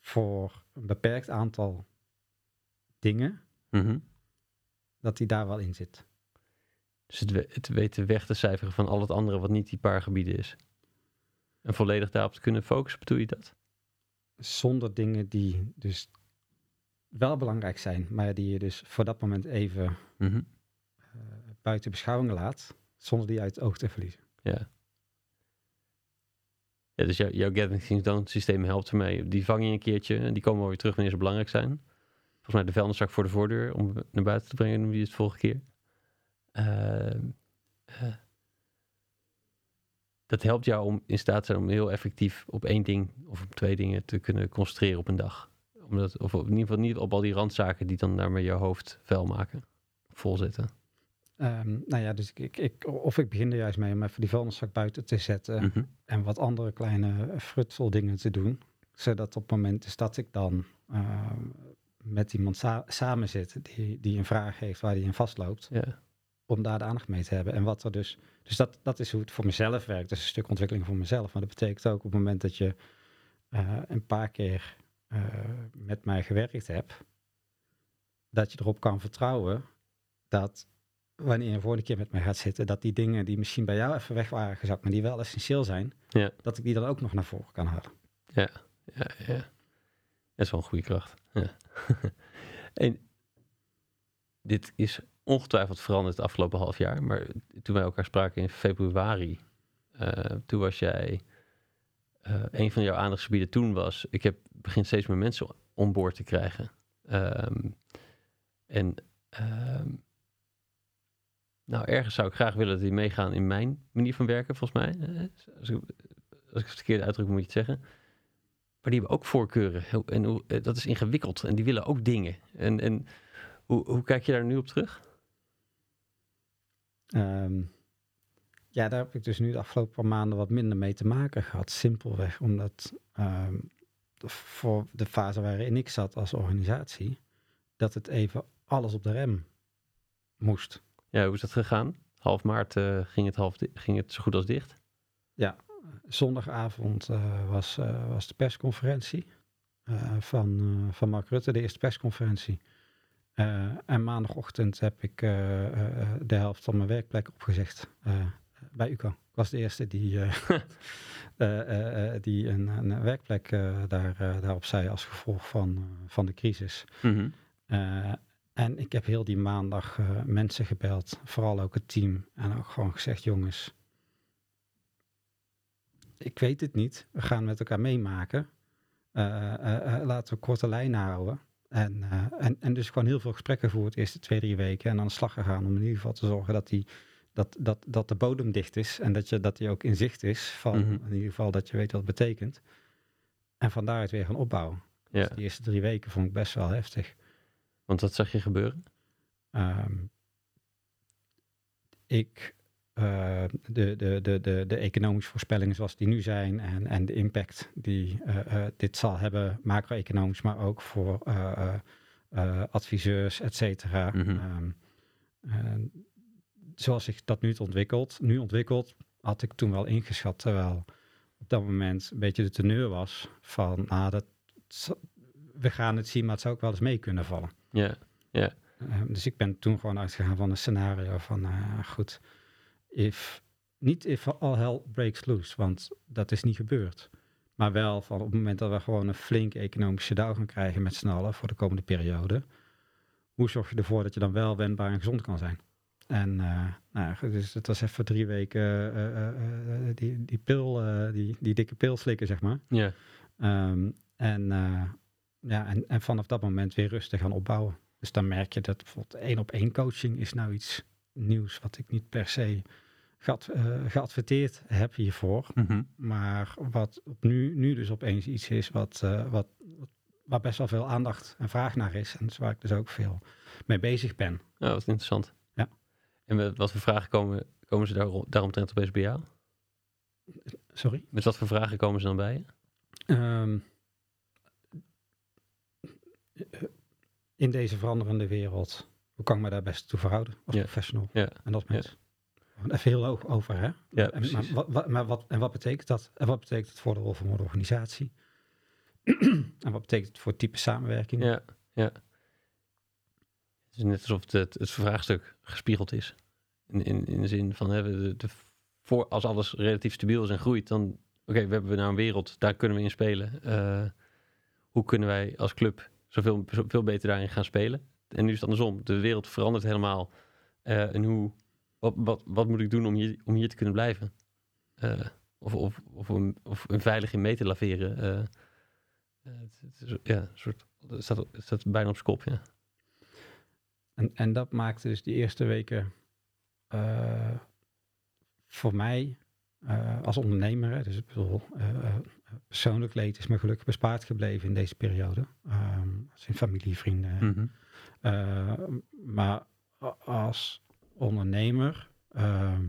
voor een beperkt aantal dingen, mhm. dat die daar wel in zit. Dus het, het weten weg te cijferen van al het andere wat niet die paar gebieden is. En volledig daarop te kunnen focussen, bedoel je dat? Zonder dingen die dus wel belangrijk zijn, maar die je dus voor dat moment even mhm. eh, buiten beschouwing laat, zonder die uit het oog te verliezen. Ja. Ja, dus jouw Getting Things Done systeem helpt ermee. Die vang je een keertje en die komen wel weer terug wanneer ze belangrijk zijn. Volgens mij de vuilniszak voor de voordeur om naar buiten te brengen, noem je het volgende keer. Uh, uh, dat helpt jou om in staat te zijn om heel effectief op één ding of op twee dingen te kunnen concentreren op een dag. Omdat, of in ieder geval niet op al die randzaken die dan daarmee je hoofd vuil maken, volzetten. Um, nou ja, dus ik, ik, of ik begin er juist mee om even die vuilniszak buiten te zetten Mhm. en wat andere kleine frutsel dingen te doen. Zodat op het moment is dat ik dan uh, met iemand sa samen zit die, die een vraag heeft waar die in vastloopt, Ja. Om daar de aandacht mee te hebben. En wat er dus, dus dat, dat is hoe het voor mezelf werkt. Dat is een stuk ontwikkeling voor mezelf. Maar dat betekent ook op het moment dat je uh, een paar keer uh, met mij gewerkt hebt, dat je erop kan vertrouwen dat wanneer je een volgende keer met mij gaat zitten, dat die dingen die misschien bij jou even weg waren gezakt, maar die wel essentieel zijn, Ja. dat ik die dan ook nog naar voren kan halen. Ja, ja, ja. Dat is wel een goede kracht. Ja. en dit is ongetwijfeld veranderd het afgelopen half jaar, maar toen wij elkaar spraken in februari, uh, toen was jij, uh, een van jouw aandachtsgebieden toen was, ik heb begin steeds meer mensen on boord te krijgen. Um, en um, nou, ergens zou ik graag willen dat die meegaan in mijn manier van werken, volgens mij. Als ik, als ik het verkeerd uitdruk, moet je het zeggen. Maar die hebben ook voorkeuren. En hoe, dat is ingewikkeld. En die willen ook dingen. En, en hoe, hoe kijk je daar nu op terug? Um, ja, daar heb ik dus nu de afgelopen paar maanden wat minder mee te maken gehad. Simpelweg omdat um, voor de fase waarin ik zat als organisatie, dat het even alles op de rem moest. Ja, hoe is dat gegaan? Half maart uh, ging, het half ging het zo goed als dicht? Ja, zondagavond uh, was, uh, was de persconferentie van, van Mark Rutte, de eerste persconferentie. En maandagochtend heb ik de helft van mijn werkplek opgezegd bij UCO. Ik was de eerste die, die een, een werkplek daar, daarop zei als gevolg van, van de crisis. Mm -hmm. En ik heb heel die maandag mensen gebeld, vooral ook het team. En ook gewoon gezegd, jongens, ik weet het niet. We gaan met elkaar meemaken. Laten we korte lijnen houden. En, en, en dus gewoon heel veel gesprekken gevoerd de eerste twee, drie weken. En aan de slag gegaan om in ieder geval te zorgen dat, die, dat, dat, dat de bodem dicht is. En dat, je, dat die ook in zicht is. Van Mhm. in ieder geval dat je weet wat het betekent. En van daaruit weer gaan opbouwen. Ja. Dus die eerste drie weken vond ik best wel heftig. Want wat zag je gebeuren? Um, ik, uh, de, de, de, de, de economische voorspellingen zoals die nu zijn en, en de impact die uh, uh, dit zal hebben, macro-economisch, maar ook voor eh, adviseurs, et cetera. Mhm. Ehm, zoals zich dat nu ontwikkelt, nu ontwikkelt, had ik toen wel ingeschat, terwijl op dat moment een beetje de teneur was van, ah, dat, we gaan het zien, maar het zou ook wel eens mee kunnen vallen. Ja, Ehm, dus ik ben toen gewoon uitgegaan van een scenario van, eh, goed, if, niet if all hell breaks loose, want dat is niet gebeurd. Maar wel van op het moment dat we gewoon een flinke economische dauw gaan krijgen met z'n allen voor de komende periode, hoe zorg je ervoor dat je dan wel wendbaar en gezond kan zijn? En eh, nou, dus het was even drie weken eh, eh, die, die pil, die, die dikke pil slikken, zeg maar. ja, Ehm, en, ja, en, en vanaf dat moment weer rustig gaan opbouwen. Dus dan merk je dat bijvoorbeeld één op één coaching is nou iets nieuws wat ik niet per se gead, eh, geadverteerd heb hiervoor. Mhm. Maar wat op nu, nu dus opeens iets is wat, eh, wat, wat, waar best wel veel aandacht en vraag naar is. En dus waar ik dus ook veel mee bezig ben. Oh, wat interessant. Ja. En met wat voor vragen komen, komen ze daar, daaromtrent opeens bij jou? Sorry? Met wat voor vragen komen ze dan bij je? Ehm, in deze veranderende wereld, hoe kan ik me daar best toe verhouden als Ja. professional? Ja. En dat Ja. Even heel over, hè? Ja, en, maar, wat, wat, maar wat, en wat betekent dat? En wat betekent het voor de rol van organisatie? en wat betekent het voor het type samenwerking? Ja, ja. Het is net alsof het, het, het vraagstuk gespiegeld is. In, in, in de zin van, hè, de, de, voor, als alles relatief stabiel is en groeit, dan, oké, we hebben nou een wereld, daar kunnen we in spelen. Eh, hoe kunnen wij als club zoveel, zoveel beter daarin gaan spelen? En nu is het andersom. De wereld verandert helemaal. Eh, en hoe, wat, wat, wat moet ik doen om hier, om hier te kunnen blijven? Eh, of, of, of, een, of een veilig in mee te laveren. Eh, het, het is, ja, een soort, het staat, het staat bijna op zijn kop, ja. En, en dat maakte dus die eerste weken voor mij als ondernemer, hè, dus ik bedoel, persoonlijk leed is me gelukkig bespaard gebleven in deze periode. Ehm als in familie, vrienden. Mhm. Maar als ondernemer ehm,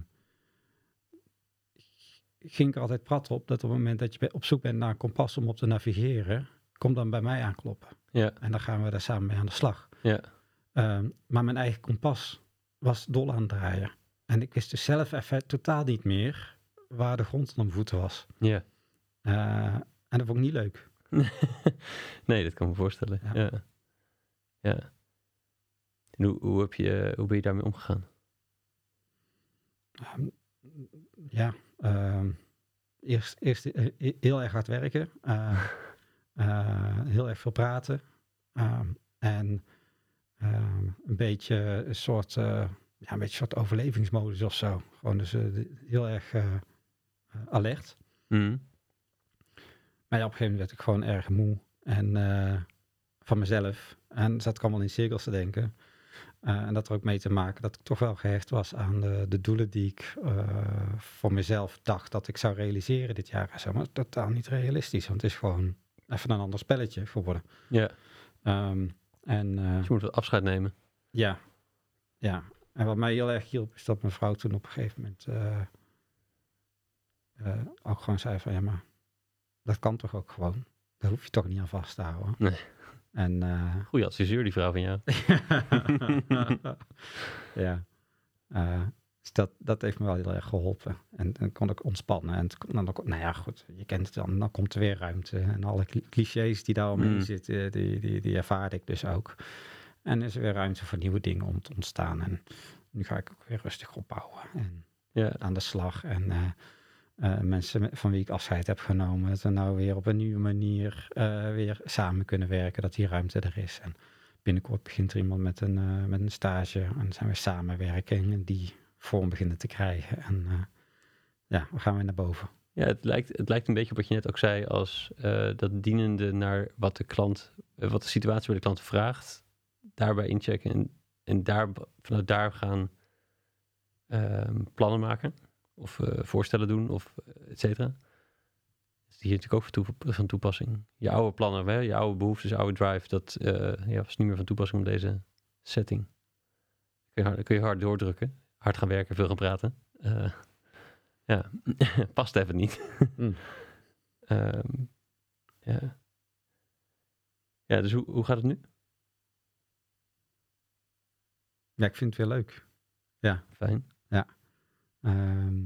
ging ik er altijd prat op dat op het moment dat je op zoek bent naar een kompas om op te navigeren, kom dan bij mij aankloppen. Ja, En dan gaan we daar samen mee aan de slag. ja, Ehm, maar mijn eigen kompas was dol aan het draaien. En ik wist dus zelf even totaal niet meer waar de grond onder mijn voeten was. ja. Eh, en dat vond ik niet leuk. nee, dat kan me voorstellen. Ja. Ja. ja. En hoe, hoe, heb je, hoe ben je daarmee omgegaan? Ja, ehm, eerst, eerst eh, he- heel erg hard werken. eh, eh, heel erg veel praten. ehm, en ehm, een beetje een soort, ja, een beetje een soort overlevingsmodus of zo. Gewoon dus heel erg alert. Mhm. Maar ja, op een gegeven moment werd ik gewoon erg moe. En van mezelf. En zat ik allemaal in cirkels te denken. Eh, en dat er ook mee te maken dat ik toch wel gehecht was aan de, de doelen die ik eh, voor mezelf dacht dat ik zou realiseren dit jaar. Zo, maar totaal niet realistisch. Want het is gewoon even een ander spelletje geworden. Ja, Ehm, en eh, dus je moet wat afscheid nemen. ja, ja. En wat mij heel erg hielp, is dat mijn vrouw toen op een gegeven moment ook gewoon zei van ja, maar dat kan toch ook gewoon. Daar hoef je toch niet aan vast te houden. Nee. En eh, Goeie adviseur, die vrouw van jou. ja. Eh, dus dat, dat heeft me wel heel erg geholpen. En dan kon ik ontspannen. En toen- dan, nou ja, goed, je kent het dan. Dan komt er weer ruimte. En alle cli- clichés die daar omheen Mm. zitten, die, die, die ervaarde ik dus ook. En er is weer ruimte voor nieuwe dingen om te ontstaan. En nu ga ik ook weer rustig opbouwen. En Ja, aan de slag. En eh, eh, mensen van wie ik afscheid heb genomen, dat we nou weer op een nieuwe manier eh, weer samen kunnen werken, dat die ruimte er is. En binnenkort begint er iemand met een, eh, met een stage en zijn we samenwerking die vorm beginnen te krijgen. En ja, we gaan weer naar boven. ja het, lijkt, het lijkt een beetje op wat je net ook zei, als dat dienende naar wat de klant, wat de situatie bij de klant vraagt, daarbij inchecken en, en daar, vanuit daar gaan ehm, plannen maken of eh, voorstellen doen of eh, et cetera. Dat is hier natuurlijk ook van, toe- van toepassing. Je oude plannen, hè, je oude behoeftes, je oude drive, dat eh, ja, was niet meer van toepassing op deze setting. Kun je, hard, kun je hard doordrukken, hard gaan werken, veel gaan praten. Ja, past even niet. Hmm. Ehm, ja. ja, dus hoe, hoe gaat het nu? Ja, ik vind het weer leuk. Fijn. Ehm,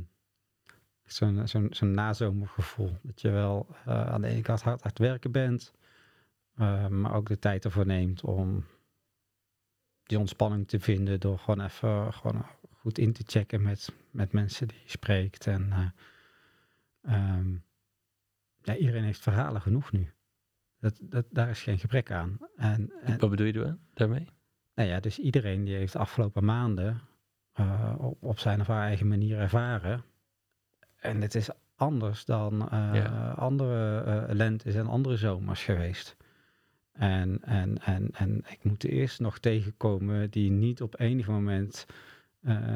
zo'n zo'n zo'n nazomergevoel. Dat je wel eh, aan de ene kant hard aan het werken bent, eh, maar ook de tijd ervoor neemt om die ontspanning te vinden door gewoon even gewoon goed in te checken met, met mensen die je spreekt. En eh, ehm, ja, iedereen heeft verhalen genoeg nu. Dat, dat, daar is geen gebrek aan. En, en, Wat bedoel je daar- daarmee? nou ja, dus iedereen die heeft de afgelopen maanden eh, op, zijn of haar eigen manier ervaren. En het is anders dan eh, Ja. andere eh lentes en andere zomers geweest. En, en, en, en ik moet er eerst nog tegenkomen die niet op enig moment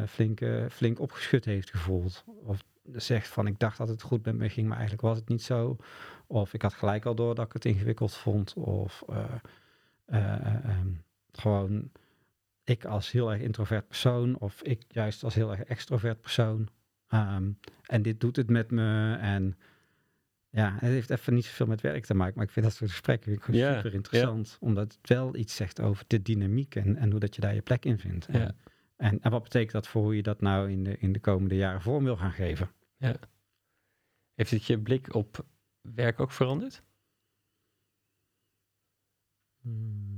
flink, flink opgeschud heeft gevoeld. Of zegt van ik dacht dat het goed met me ging, maar eigenlijk was het niet zo. Of ik had gelijk al door dat ik het ingewikkeld vond. Of eh, eh, eh, ehm, gewoon ik als heel erg introvert persoon of ik juist als heel erg extrovert persoon. Ehm, en dit doet het met me en ja, het heeft even niet zoveel met werk te maken, maar ik vind dat soort gesprekken vind ik gewoon Ja, super interessant, omdat het wel iets zegt over de dynamiek en, en hoe dat je daar je plek in vindt. En, Ja. en, en wat betekent dat voor hoe je dat nou in de, in de komende jaren vorm wil gaan geven? Heeft het je blik op werk ook veranderd? Hmm.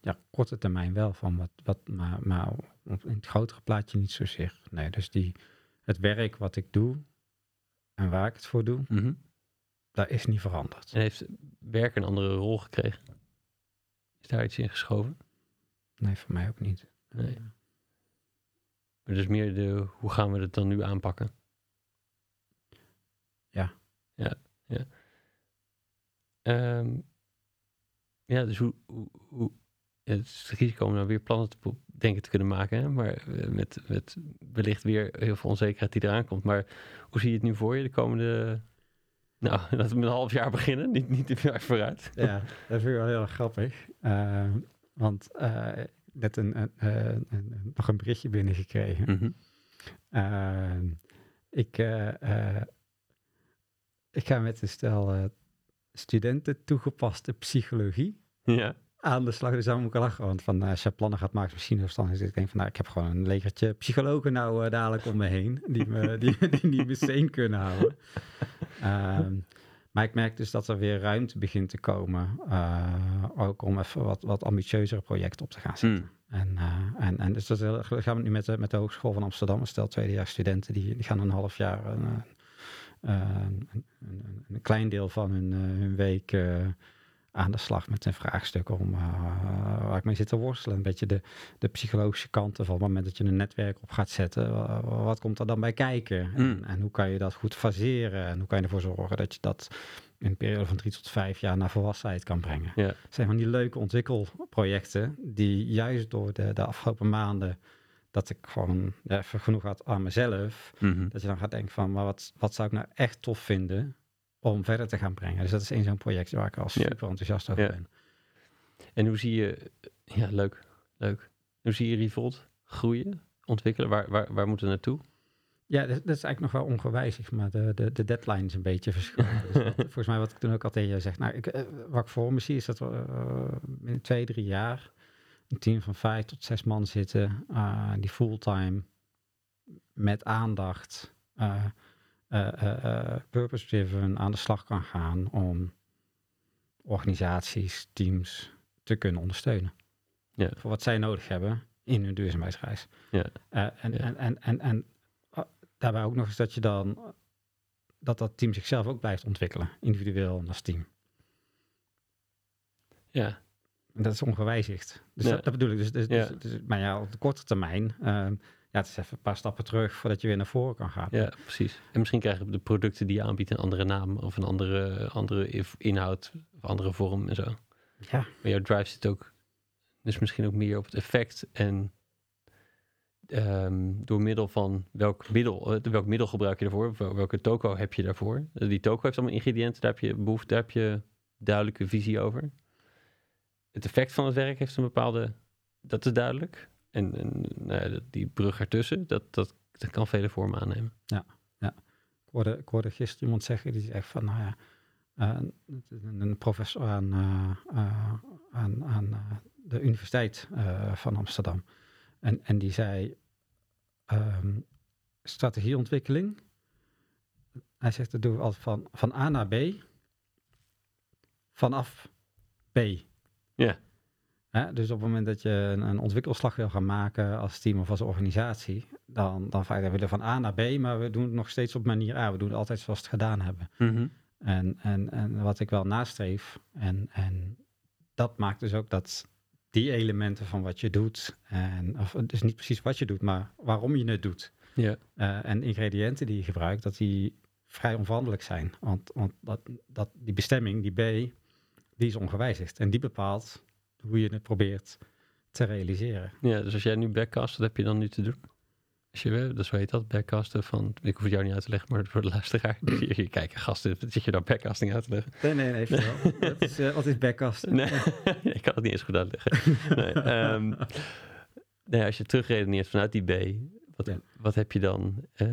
Ja, korte termijn wel van wat, wat maar, maar op- in het grotere plaatje niet zozeer. Nee, dus die, het werk wat ik doe en waar ik het voor doe, Mhm. dat is niet veranderd. En heeft werk een andere rol gekregen? Is daar iets in geschoven? Nee, voor mij ook niet. Nee. Maar dus meer de, hoe gaan we het dan nu aanpakken? Ja. Ja, ja. Ehm, ja, dus hoe, hoe, hoe het is het risico om nou weer plannen te denken te kunnen maken, hè? maar eh, met, met wellicht weer heel veel onzekerheid die eraan komt. Maar hoe zie je het nu voor je de komende, nou, laten we met een half jaar beginnen, niet, niet te ver vooruit. Ja, dat vind ik wel heel erg grappig. Eh, want eh, net een, een, een- een- nog een berichtje binnengekregen. Ehm, ik, eh, ik ga met een stel studenten toegepaste psychologie Ja, aan de slag. Dus daar moet ik lachen. Want van, eh, als je plannen gaat maken, misschien verstandig is. Ik denk van, nou, ik heb gewoon een legertje psychologen nou eh, dadelijk om me heen. Die me, die, die, die me sane kunnen houden. Ehm, maar ik merk dus dat er weer ruimte begint te komen. eh, ook om even wat, wat ambitieuzere projecten op te gaan zetten. Mm. En, en, en dus dat gaan we nu met de, met de Hogeschool van Amsterdam. Stel tweedejaars studenten die, die gaan een half jaar een, een, een, klein deel van hun, hun week aan de slag met een vraagstuk om eh, waar ik mee zit te worstelen. Een beetje de, de psychologische kanten van op het moment dat je een netwerk op gaat zetten. wa- wa- wat komt er dan bij kijken? En, Mm. en hoe kan je dat goed faseren? En hoe kan je ervoor zorgen dat je dat in een periode van drie tot vijf jaar naar volwassenheid kan brengen? Het zijn van die leuke ontwikkelprojecten die juist door de, de afgelopen maanden dat ik gewoon even genoeg had aan mezelf, Mhm. dat je dan gaat denken van, maar wat, wat zou ik nou echt tof vinden om verder te gaan brengen? Dus dat is één zo'n project waar ik al Ja. super enthousiast over Ja. ben. En hoe zie je, ja, leuk, leuk. Hoe zie je Revolt groeien, ontwikkelen? Waar, waar, waar moeten we naartoe? Ja, dat, dat is eigenlijk nog wel ongewijzigd, maar de, de, de deadline is een beetje verschoven. Dus volgens mij wat ik toen ook al tegen je zeg, nou, ik, eh, wat ik voor me zie is dat we in twee, drie jaar een team van vijf tot zes man zitten, eh, die fulltime met aandacht, purpose-driven aan de slag kan gaan om organisaties, teams te kunnen ondersteunen. Ja. Voor wat zij nodig hebben in hun duurzaamheidsreis. Ja. Eh, en, en, en, en, en daarbij ook nog eens dat je dan dat dat team zichzelf ook blijft ontwikkelen, individueel en als team. Ja, En dat is ongewijzigd. Dus Ja. dat, dat bedoel ik. Dus, dus, Ja. dus, dus- maar ja, op de korte termijn, ehm, ja, het is even een paar stappen terug voordat je weer naar voren kan gaan. ja, precies. En misschien krijgen de producten die je aanbiedt een andere naam of een andere, andere inhoud of andere vorm en zo. Ja. Maar jouw drive zit ook, dus misschien ook meer op het effect en ehm, door middel van welk middel, eh, welk middel gebruik je daarvoor, Wel- welke toko heb je daarvoor. Eh, Die toko heeft allemaal ingrediënten, daar heb je behoefte, daar heb je duidelijke visie over. Het effect van het werk heeft een bepaalde, dat is duidelijk. En, en nou ja, die brug ertussen, dat, dat, dat kan vele vormen aannemen. Ik hoorde, ik hoorde gisteren iemand zeggen, die zegt van, nou ja, eh, een, een professor aan, eh, eh, aan, aan de Universiteit van Amsterdam. En, en die zei, ehm, strategieontwikkeling. Hij zegt, dat doen we altijd van, van A naar B, vanaf B. Ja. Hè, dus op het moment dat je een, een ontwikkelslag wil gaan maken als team of als organisatie, dan, dan vaak, we willen van A naar B, maar we doen het nog steeds op manier A. We doen het altijd zoals we het gedaan hebben. Mhm. En, en, en wat ik wel nastreef, en, en dat maakt dus ook dat die elementen van wat je doet, en, of dus niet precies wat je doet, maar waarom je het doet, Ja. eh, en ingrediënten die je gebruikt, dat die vrij onveranderlijk zijn. Want, want dat, dat, die bestemming, die B, die is ongewijzigd. En die bepaalt hoe je het probeert te realiseren. ja, dus als jij nu backcast, wat heb je dan nu te doen? Als je, eh, dus hoe heet dat, backcasten van, ik hoef het jou niet uit te leggen, maar voor de luisteraar. Hier, hier kijken, gasten, zit je nou backcasting uit te leggen? Nee, nee, nee. Dat is, uh, wat is backcast? Nee, ik kan het niet eens goed uitleggen. Nee, ehm, nee, als je terugredeneert vanuit die B, wat, Ja. wat heb je dan, eh,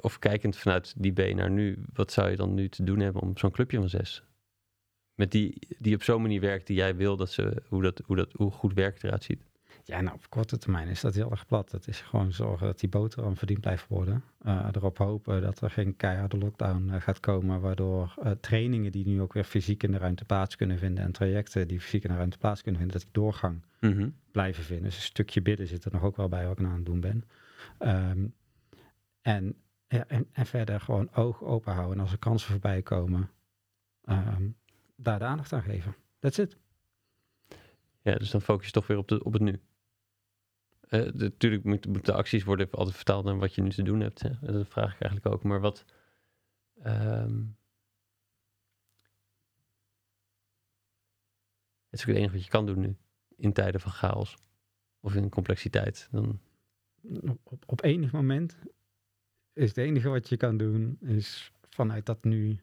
of kijkend vanuit die B naar nu, wat zou je dan nu te doen hebben om zo'n clubje van zes? Met die, die op zo'n manier werkt die jij wil, dat ze, hoe, dat, hoe, dat, hoe goed werk eruit ziet. Ja, nou, op korte termijn is dat heel erg plat. Het is gewoon zorgen dat die boterham verdiend blijft worden. Eh, erop hopen dat er geen keiharde lockdown eh, gaat komen, waardoor eh, trainingen die nu ook weer fysiek in de ruimte plaats kunnen vinden en trajecten die fysiek in de ruimte plaats kunnen vinden, dat die doorgang Mhm. blijven vinden. Dus een stukje bidden zit er nog ook wel bij wat ik nou aan het doen ben. Ehm, en, ja, en, en verder gewoon oog open houden. En als er kansen voorbij komen, ehm, daar de aandacht aan geven. That's it. Ja, dus dan focus je toch weer op, de, op het nu. Eh, natuurlijk moeten moet de acties worden altijd vertaald naar wat je nu te doen hebt. Hè? Dat vraag ik eigenlijk ook. Maar wat. ehm, het is ook het enige wat je kan doen nu. In tijden van chaos. Of in complexiteit. Dan, op, op, op enig moment is het enige wat je kan doen, is vanuit dat nu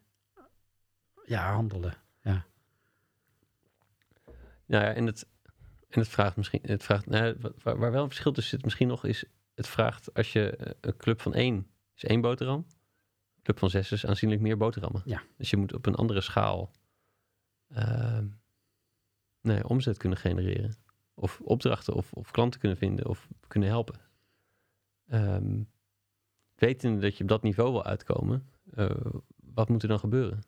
ja, handelen. Nou ja, en het, en het vraagt misschien. Het vraagt, nou, wa- waar, waar wel een verschil tussen zit, misschien nog, is. Het vraagt als je eh, een club van één is één boterham. Een club van zes is aanzienlijk meer boterhammen. Ja. Dus je moet op een andere schaal ehm, nee, omzet kunnen genereren. Of opdrachten of, of klanten kunnen vinden of kunnen helpen. Ehm wetende dat je op dat niveau wil uitkomen, eh, wat moet er dan gebeuren?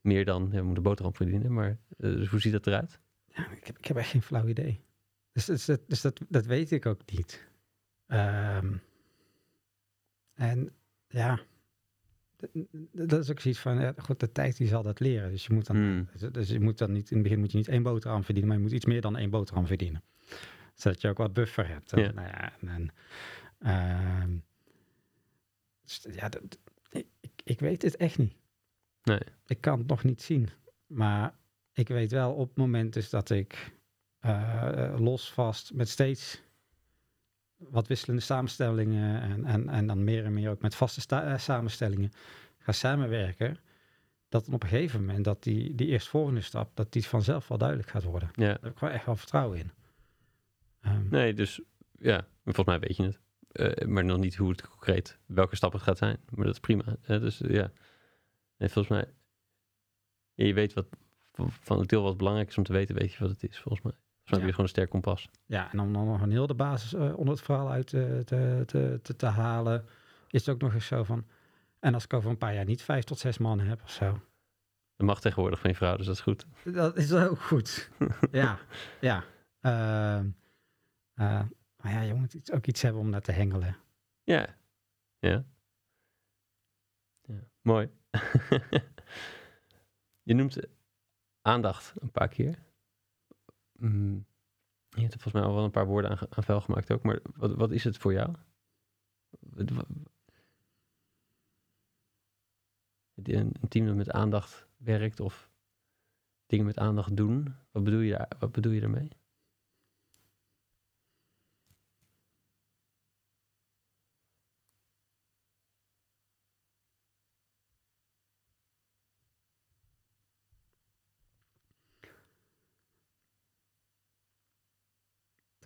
Meer dan, ja, we moeten boterham verdienen, maar eh, dus hoe ziet dat eruit? Ja, ik, heb, ik heb echt geen flauw idee. Dus, dus, dat, dus dat, dat weet ik ook niet. Ehm, en ja, dat is ook zoiets van, ja, goed, de tijd die zal dat leren. Dus je moet dan, Hmm. dus, je moet dan niet, in het begin moet je niet één boterham verdienen, maar je moet iets meer dan één boterham verdienen. Zodat je ook wat buffer hebt. Ja. Nou ja, en, en, ehm, dus ja, dat- ik- ik weet het echt niet. Nee. Ik kan het nog niet zien. Maar ik weet wel op het moment dus dat ik eh, los vast met steeds wat wisselende samenstellingen en, en, en dan meer en meer ook met vaste sta- eh, samenstellingen ga samenwerken, dat dan op een gegeven moment dat die, die eerstvolgende stap, dat die vanzelf wel duidelijk gaat worden. Ja, Daar heb ik gewoon echt wel vertrouwen in. Ehm, nee, dus ja, volgens mij weet je het. Eh, maar nog niet hoe het concreet, welke stap het gaat zijn. Maar dat is prima. Dus ja, nee, volgens mij, ja, je weet wat van- het deel wat belangrijk is om te weten, weet je wat het is, volgens mij. Volgens mij heb je gewoon een sterk kompas. Ja, en om dan nog een heel de basis eh, onder het verhaal uit eh, te, te, te, te halen, is het ook nog eens zo van, en als ik over een paar jaar niet vijf tot zes mannen heb of zo, Dat mag tegenwoordig van je vrouw, dus dat is goed. Dat is ook goed. ja, ja. Ehm, eh, maar ja, je moet iets, ook iets hebben om naar te hengelen. Ja. Ja. ja. Mooi. je noemt aandacht een paar keer. Mm, je hebt er volgens mij al wel een paar woorden aan, aan vuil gemaakt ook. Maar wat, wat is het voor jou? Wat- wat- Een, een team dat met aandacht werkt of dingen met aandacht doen. Wat bedoel je, daar, wat bedoel je daarmee?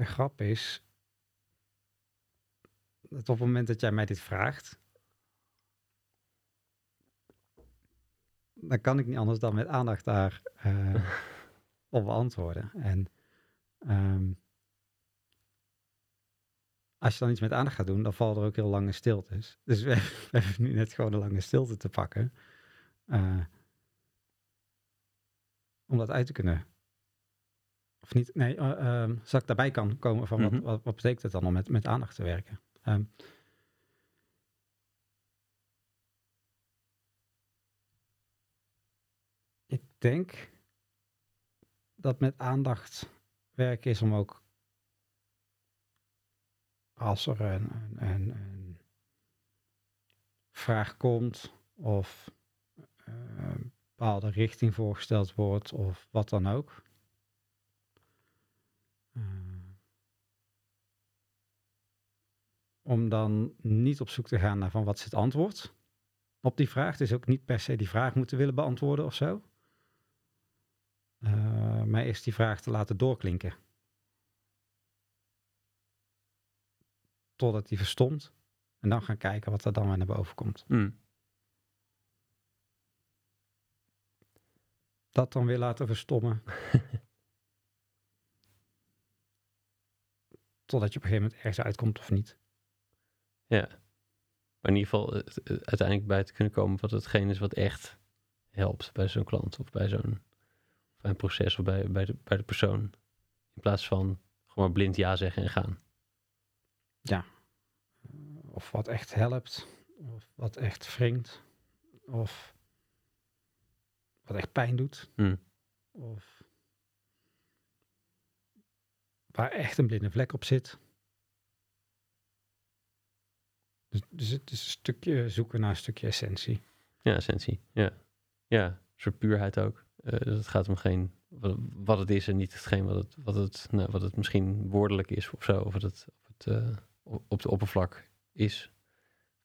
De grap is dat op het moment dat jij mij dit vraagt, dan kan ik niet anders dan met aandacht daar eh, op beantwoorden. En ehm, als je dan iets met aandacht gaat doen, dan vallen er ook heel lange stiltes. Dus we, we hebben nu net gewoon een lange stilte te pakken. eh, om dat uit te kunnen. Of niet? Nee, ehm, zodat ik daarbij kan komen van wat, Mhm. wat, wat betekent het dan om met, met aandacht te werken? Ehm, ik denk dat met aandacht werken is om ook als er een, een, vraag komt of eh, een bepaalde richting voorgesteld wordt of wat dan ook. Eh, om dan niet op zoek te gaan naar van wat is het antwoord op die vraag. Dus ook niet per se die vraag moeten willen beantwoorden of zo. Eh, maar eerst die vraag te laten doorklinken. Totdat die verstomt. En dan gaan kijken wat er dan weer naar boven komt. Mm. Dat dan weer laten verstommen. Totdat je op een gegeven moment ergens uitkomt of niet. Ja. Maar in ieder geval eh, eh, uiteindelijk bij te kunnen komen wat hetgeen is wat echt helpt bij zo'n klant of bij zo'n bij een proces of bij, bij, de, bij de persoon. In plaats van gewoon blind ja zeggen en gaan. Of wat echt helpt. Of wat echt wringt. Of wat echt pijn doet. Hm. Of waar echt een blinde vlek op zit. Dus, dus het is een stukje zoeken naar een stukje essentie. Ja, essentie. Ja. Ja, een soort puurheid ook. Eh, dat het gaat om geen wat, het is en niet hetgeen wat het, wat het, nou, wat het misschien woordelijk is of zo. Of wat het, of het eh, op- op de oppervlak is.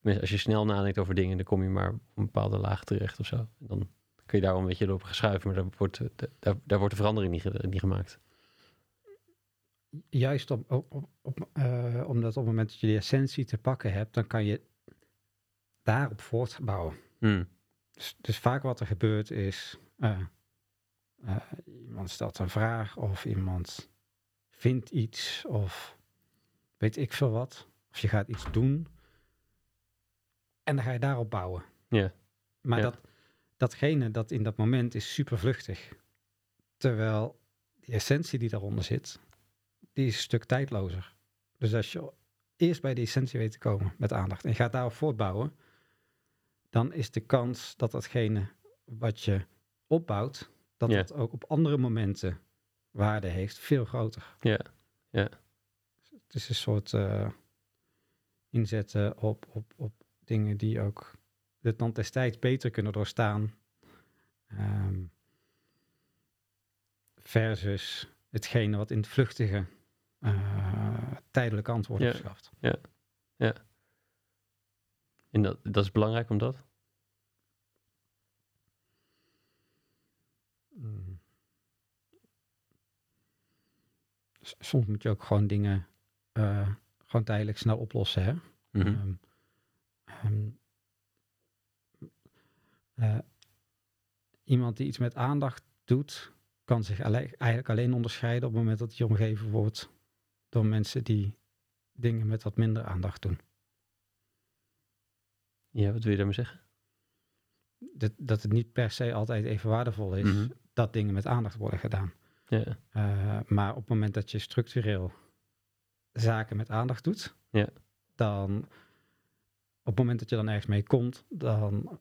Als je snel nadenkt over dingen, dan kom je maar op een bepaalde laag terecht of zo. Dan kun je daar wel een beetje op geschuiven, maar daar wordt, eh, daar, wordt de verandering niet, niet gemaakt. Juist om, op, op, op, eh, omdat op het moment dat je die essentie te pakken hebt, dan kan je daarop voortbouwen. Hm. Dus, dus vaak wat er gebeurt is, eh, eh, iemand stelt een vraag of iemand vindt iets of weet ik veel wat. Of je gaat iets doen en dan ga je daarop bouwen. Ja. Maar dat, datgene dat in dat moment is super vluchtig. Terwijl die essentie die daaronder zit, die is een stuk tijdlozer. Dus als je eerst bij die essentie weet te komen met aandacht en je gaat daarop voortbouwen, dan is de kans dat datgene wat je opbouwt, dat Ja. dat ook op andere momenten waarde heeft, veel groter. Ja, ja. Het is een soort eh, inzetten op, op, op dingen die ook de tand des tijds beter kunnen doorstaan. Ehm, versus hetgene wat in het vluchtige eh, tijdelijke antwoorden Ja. verschaft. En dat, dat is belangrijk omdat? Mm. S- Soms moet je ook gewoon dingen eh, gewoon tijdelijk snel oplossen. Hè? Mhm. Ehm, ehm, eh, iemand die iets met aandacht doet, kan zich eigenlijk alleen onderscheiden op het moment dat hij omgeven wordt door mensen die dingen met wat minder aandacht doen. Ja, wat wil je daarmee zeggen? Dat, dat het niet per se altijd even waardevol is Mhm. dat dingen met aandacht worden gedaan. Ja, Eh, maar op het moment dat je structureel zaken met aandacht doet, Ja. dan op het moment dat je dan ergens mee komt, dan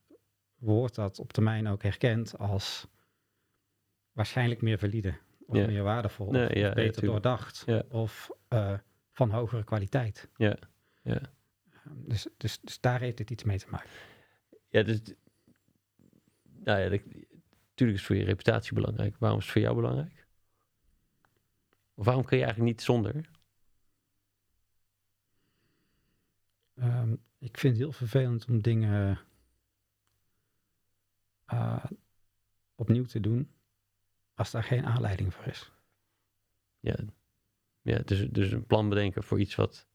wordt dat op termijn ook herkend als waarschijnlijk meer valide, meer waardevol, Nee, of, beter doordacht, of eh, van hogere kwaliteit. Ja, ja. Dus, dus, dus daar heeft het iets mee te maken. ja dus, nou ja, dat- natuurlijk is voor je reputatie belangrijk. Waarom is het voor jou belangrijk? Of waarom kun je eigenlijk niet zonder? Ehm, ik vind het heel vervelend om dingen eh, opnieuw te doen als daar geen aanleiding voor is. Ja, ja dus, dus een plan bedenken voor iets wat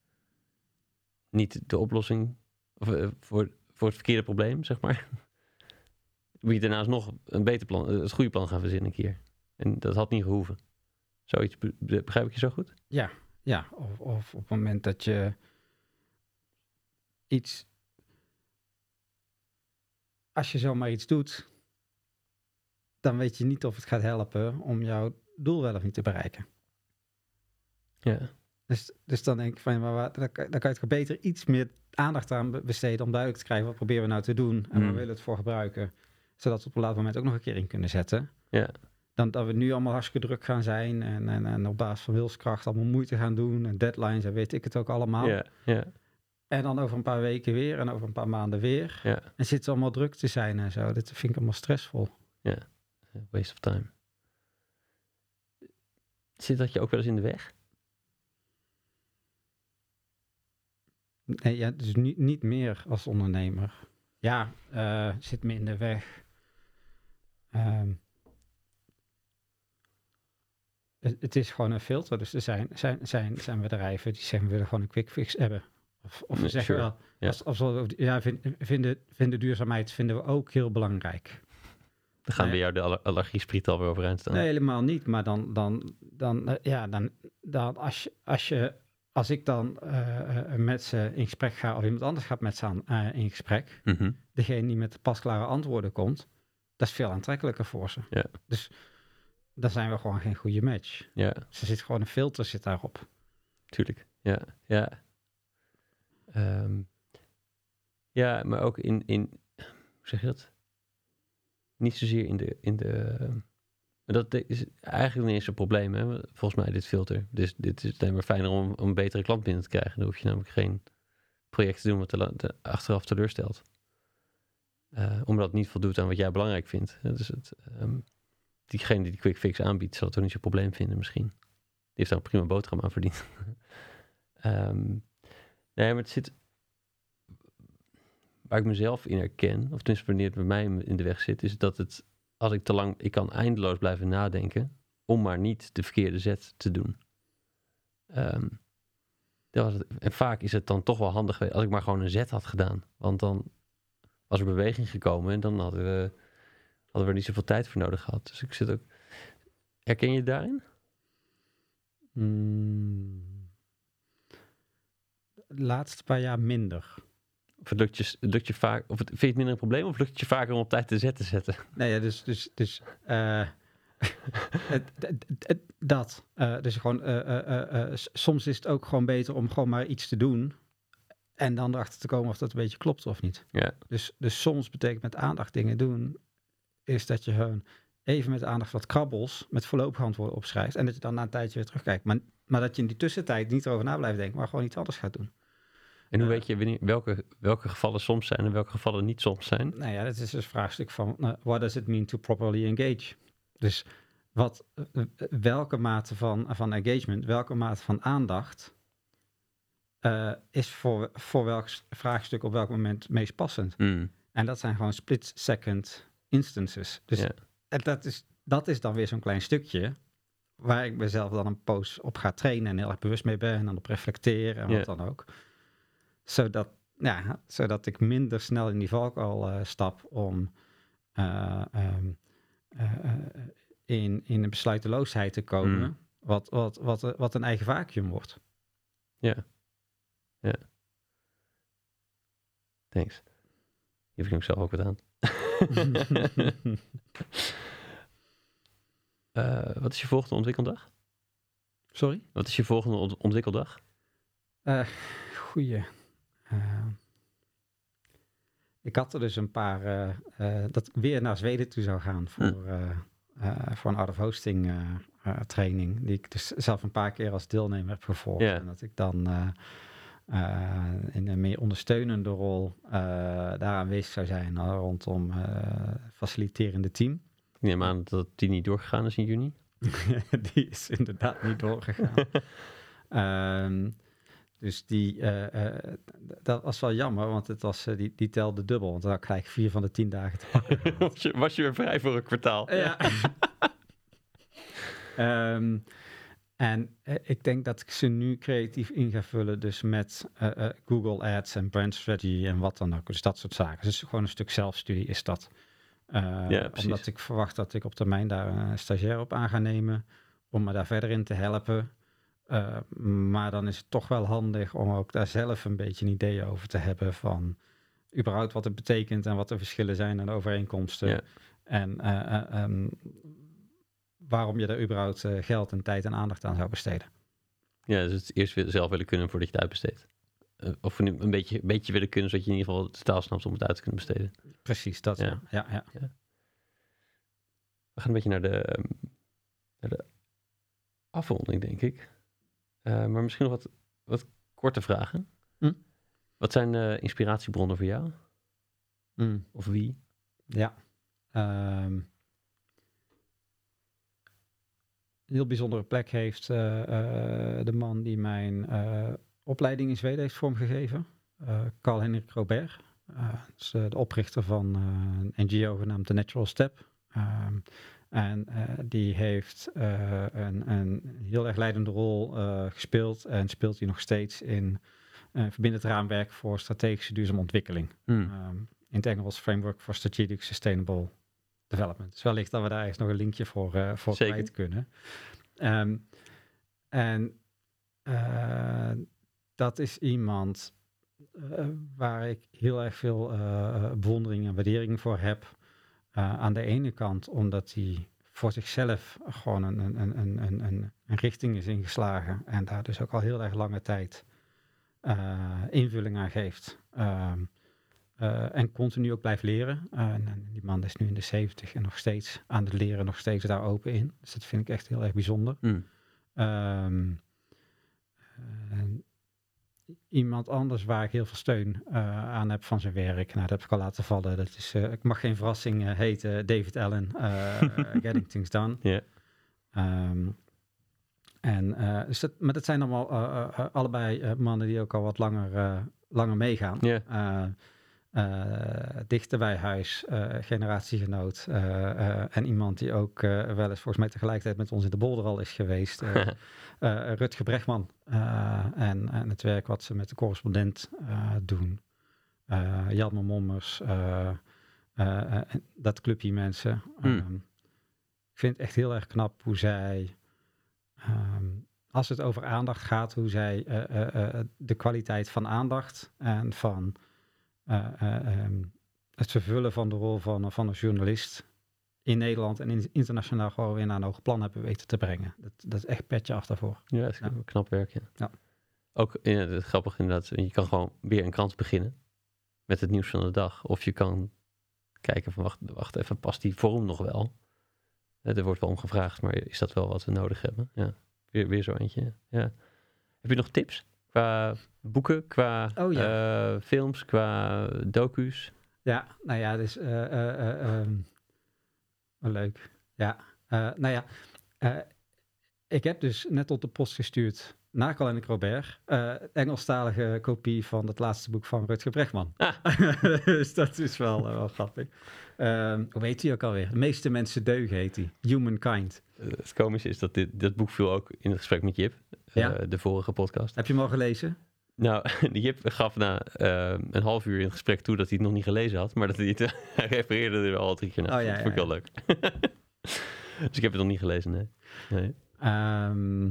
niet de oplossing, of eh, voor, voor het verkeerde probleem, zeg maar. moet je daarnaast nog een beter plan, eh, het goede plan gaan verzinnen een keer. En dat had niet gehoeven. Zoiets, be- be- begrijp ik je zo goed? Ja, of, of op het moment dat je iets. Als je zomaar iets doet, dan weet je niet of het gaat helpen om jouw doel wel of niet te bereiken. Ja. Dus, dus dan denk ik van, ja, maar waar- dan, kan- dan kan je toch beter iets meer aandacht aan be- besteden om duidelijk te krijgen wat proberen we nou te doen en waar Mm. willen we het voor gebruiken, zodat we op een later moment ook nog een keer in kunnen zetten. Ja. Dan dat we nu allemaal hartstikke druk gaan zijn en, en, en op basis van wilskracht allemaal moeite gaan doen en deadlines en weet ik het ook allemaal. Ja, ja, En dan over een paar weken weer en over een paar maanden weer. ja. En zit allemaal druk te zijn en zo. Dit vind ik allemaal stressvol. Waste of time. Zit dat je ook wel eens in de weg? Nee, ja, dus niet, niet meer als ondernemer. Ja, eh, zit me in de weg. Ehm, het, het is gewoon een filter. Dus er zijn, zijn, zijn, zijn bedrijven die zeggen we willen gewoon een quick fix hebben. Of, of Nee, zeggen sure. wel, als, als we, ja, vind- vinden, vinden duurzaamheid vinden we ook heel belangrijk. Dan gaan Nee. bij jou de aller- allergiespriet alweer overeind staan. Nee, helemaal niet. Maar dan, dan, dan eh, ja, dan, dan als, je, als, je, als ik dan eh, eh, met ze in gesprek ga, of iemand anders gaat met ze aan, in gesprek, Mhm. degene die met de pasklare antwoorden komt, dat is veel aantrekkelijker voor ze. Ja. Dus dan zijn we gewoon geen goede match. Ja, Ze zit gewoon een filter zit daarop. tuurlijk. Ja, ja. Ehm, ja, maar ook in, in, hoe zeg je dat? Niet zozeer in de, in de, maar dat is eigenlijk niet eens een probleem, hè? volgens mij, dit filter. Dus dit is alleen maar fijner om, een betere klant binnen te krijgen. Dan hoef je namelijk geen project te doen wat te, te- achteraf teleurstelt. Eh, omdat het niet voldoet aan wat jij belangrijk vindt. Dus het, ehm, diegene die die quick fix aanbiedt, zal het toch niet zo'n probleem vinden misschien. Die heeft daar een prima boterham aan verdiend. Ehm, nee, maar het zit... Waar ik mezelf in herken, of tenminste wanneer het bij mij in de weg zit, is dat het, als ik te lang, ik kan eindeloos blijven nadenken, om maar niet de verkeerde zet te doen. Ehm, dat was het. En vaak is het dan toch wel handig geweest als ik maar gewoon een zet had gedaan. Want dan was er beweging gekomen en dan hadden we, hadden we er niet zoveel tijd voor nodig gehad. Dus ik zit ook... Herken je het daarin? Mm. De laatste paar jaar minder. Of het lukt je, lukt je vaak, of het, vind je het minder een probleem, of lukt het je vaker om op tijd te zetten? Nee, ja, dus, dus, dus eh, dat. Eh, dus gewoon, eh, soms is het ook gewoon beter om gewoon maar iets te doen. En dan erachter te komen of dat een beetje klopt of niet. Ja. Dus, dus soms betekent met aandacht dingen doen, is dat je gewoon even met aandacht wat krabbels met voorlopige antwoorden opschrijft. En dat je dan na een tijdje weer terugkijkt. Maar, maar dat je in die tussentijd niet erover na blijft denken, maar gewoon iets anders gaat doen. En hoe Eh. weet je wanneer, welke, welke gevallen soms zijn en welke gevallen niet soms zijn? Nou ja, dat is dus een vraagstuk van uh, what does it mean to properly engage? Dus wat, eh, eh, welke mate van, van engagement, welke mate van aandacht is voor, voor welk vraagstuk op welk moment het meest passend? Hmm. En dat zijn gewoon split-second instances. Dus en dat, is, dat is dan weer zo'n klein stukje waar ik mezelf dan een poos op ga trainen en heel erg bewust mee ben en dan op reflecteer en wat dan ook. Zodat, ja, zodat ik minder snel in die valkuil eh, stap om eh, ehm, eh, in, in een besluiteloosheid te komen, Mm. wat, wat, wat, wat een eigen vacuüm wordt. Thanks. Hier vind ik zelf ook wat aan. Wat is je volgende ontwikkeldag? Sorry? Wat is je volgende ont- ontwikkeldag? Eh goeie. Eh, ik had er dus een paar, eh, eh, dat ik weer naar Zweden toe zou gaan voor, eh, voor een out of hosting training. Die ik dus zelf een paar keer als deelnemer heb gevolgd. En dat ik dan in een meer ondersteunende rol eh, daar aanwezig zou zijn eh, rondom faciliterende team. Ik neem aan dat die niet doorgegaan is in juni. die is inderdaad niet doorgegaan. Ehm, dus die, eh, eh, dat was wel jammer, want het was, eh, die, die telde dubbel. Want dan had ik vier van de tien dagen te pakken. was, je, was je weer vrij voor een kwartaal? ja. Ehm, en ik denk dat ik ze nu creatief in ga vullen, dus met Google Ads en brand strategy en wat dan ook. Dus dat soort zaken. Dus gewoon een stuk zelfstudie is dat. Ja, precies. omdat ik verwacht dat ik op termijn daar een stagiair op aan ga nemen. Om me daar verder in te helpen. Eh, maar dan is het toch wel handig om ook daar zelf een beetje een idee over te hebben van überhaupt wat het betekent en wat de verschillen zijn en de overeenkomsten. Ja. En eh, eh, ehm, waarom je daar überhaupt geld en tijd en aandacht aan zou besteden. Ja, dus het eerst zelf willen kunnen voordat je het uitbesteedt. Of een, beetje, een beetje willen kunnen, zodat je in ieder geval de taal snapt om het uit te kunnen besteden. Precies, dat. Ja. Ja. Ja, ja. We gaan een beetje naar de, ehm, naar de afronding, denk ik. Eh, maar misschien nog wat, wat korte vragen. Hm? Wat zijn eh, inspiratiebronnen voor jou? Mm. Of wie? Ja. Ehm, een heel bijzondere plek heeft eh, de man die mijn opleiding in Zweden heeft vormgegeven. Carl-Henrik Robert. Is de oprichter van een NGO genaamd The Natural Step. En eh, die heeft eh, een, een heel erg leidende rol eh, gespeeld en speelt hij nog steeds in verbindend raamwerk voor strategische duurzame ontwikkeling. Ehm, in het Engels Framework for Strategic Sustainable Development. Dus wellicht dat we daar eens nog een linkje voor, voor Zeker. kwijt kunnen. Ehm, en dat is iemand waar ik heel erg veel bewondering en waardering voor heb. Eh, aan de ene kant omdat hij voor zichzelf gewoon een, een, een, een, een, richting is ingeslagen. En daar dus ook al heel erg lange tijd eh, invulling aan geeft. Ehm, eh, en continu ook blijft leren. En, die man is nu in de 70 en nog steeds aan het leren, nog steeds daar open in. Dus dat vind ik echt heel erg bijzonder. Hm. Ehm, iemand anders waar ik heel veel steun eh, aan heb van zijn werk. Nou, dat heb ik al laten vallen. Dat is, eh, ik mag geen verrassing eh, heten, David Allen, Getting Things Done. Ja. Ehm, en, dus dat, maar dat zijn allemaal allebei mannen die ook al wat langer, langer meegaan. Ja. Dichter bij huis, eh, generatiegenoot. eh, eh, en iemand die ook eh, wel eens volgens mij tegelijkertijd met ons in de bolder al is geweest. eh, eh, Bregman. eh, en, en het werk wat ze met de correspondent eh, doen. Eh Jelme Mommers. eh, eh, eh, dat clubje mensen. Ehm, ik vind het echt heel erg knap hoe zij... ehm, als het over aandacht gaat, hoe zij eh, eh, eh, de kwaliteit van aandacht en van eh, eh, ehm, het vervullen van de rol van, van een journalist in Nederland en in, internationaal gewoon weer naar een hoog plan hebben weten te brengen. Dat, dat is echt petje af daarvoor. Ja, dat is Ja. knap werk, ja. Ja. Ook ja, het is grappig inderdaad, je kan gewoon weer een krant beginnen met het nieuws van de dag. Of je kan kijken van, wacht, wacht even, past die vorm nog wel? Eh, Er wordt wel om gevraagd, maar is dat wel wat we nodig hebben? Ja, weer, weer zo eentje, ja. Heb je nog tips? Qua boeken, qua Oh, eh, films, qua docu's? Ja, nou ja, dus wel leuk. Ja, nou ja, ik heb dus net op de post gestuurd naar Colin Robert, eh Engelstalige kopie van het laatste boek van Rutger Bregman. Ah. dus dat is wel, wel grappig. Ehm, hoe heet hij ook alweer? De meeste mensen deugen heet hij. Humankind. Het komische is dat dit, dit boek viel ook in het gesprek met Jip, Ja. de vorige podcast. Heb je hem al gelezen? Nou, Jip gaf na eh, een half uur in het gesprek toe dat hij het nog niet gelezen had, maar dat hij het refereerde er wel al drie keer naar. Oh, ja, dat vond ik wel leuk. dus ik heb het nog niet gelezen, nee. nee. Ehm,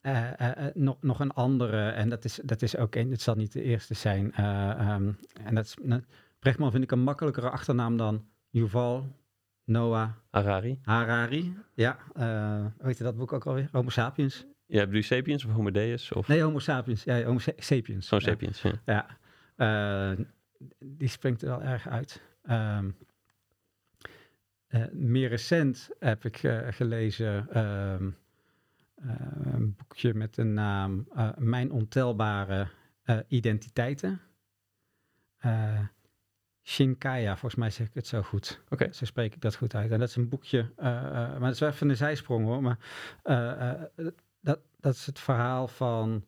eh, eh, eh, nog, nog een andere, en dat is, dat is ook een, het zal niet de eerste zijn. eh, ehm, en dat is, nou, Brechtman vind ik een makkelijkere achternaam dan Yuval Noah Harari. Harari. Ja, eh hoe heet dat boek ook alweer? Homo sapiens? Ja, bedoel je Sapiens of Homo Deus? Of Nee, Homo sapiens. Ja, Homo sa- sapiens. ja. Sapiens? Ja. Ja, eh, die springt er wel erg uit. Ehm, eh, meer recent heb ik eh, gelezen ehm, eh, een boekje met de naam Mijn ontelbare identiteiten. Shinkaya, volgens mij zeg ik het zo goed. Oké. Zo spreek ik dat goed uit. En dat is een boekje, maar dat is wel even een zijsprong hoor. Maar dat, is het verhaal van,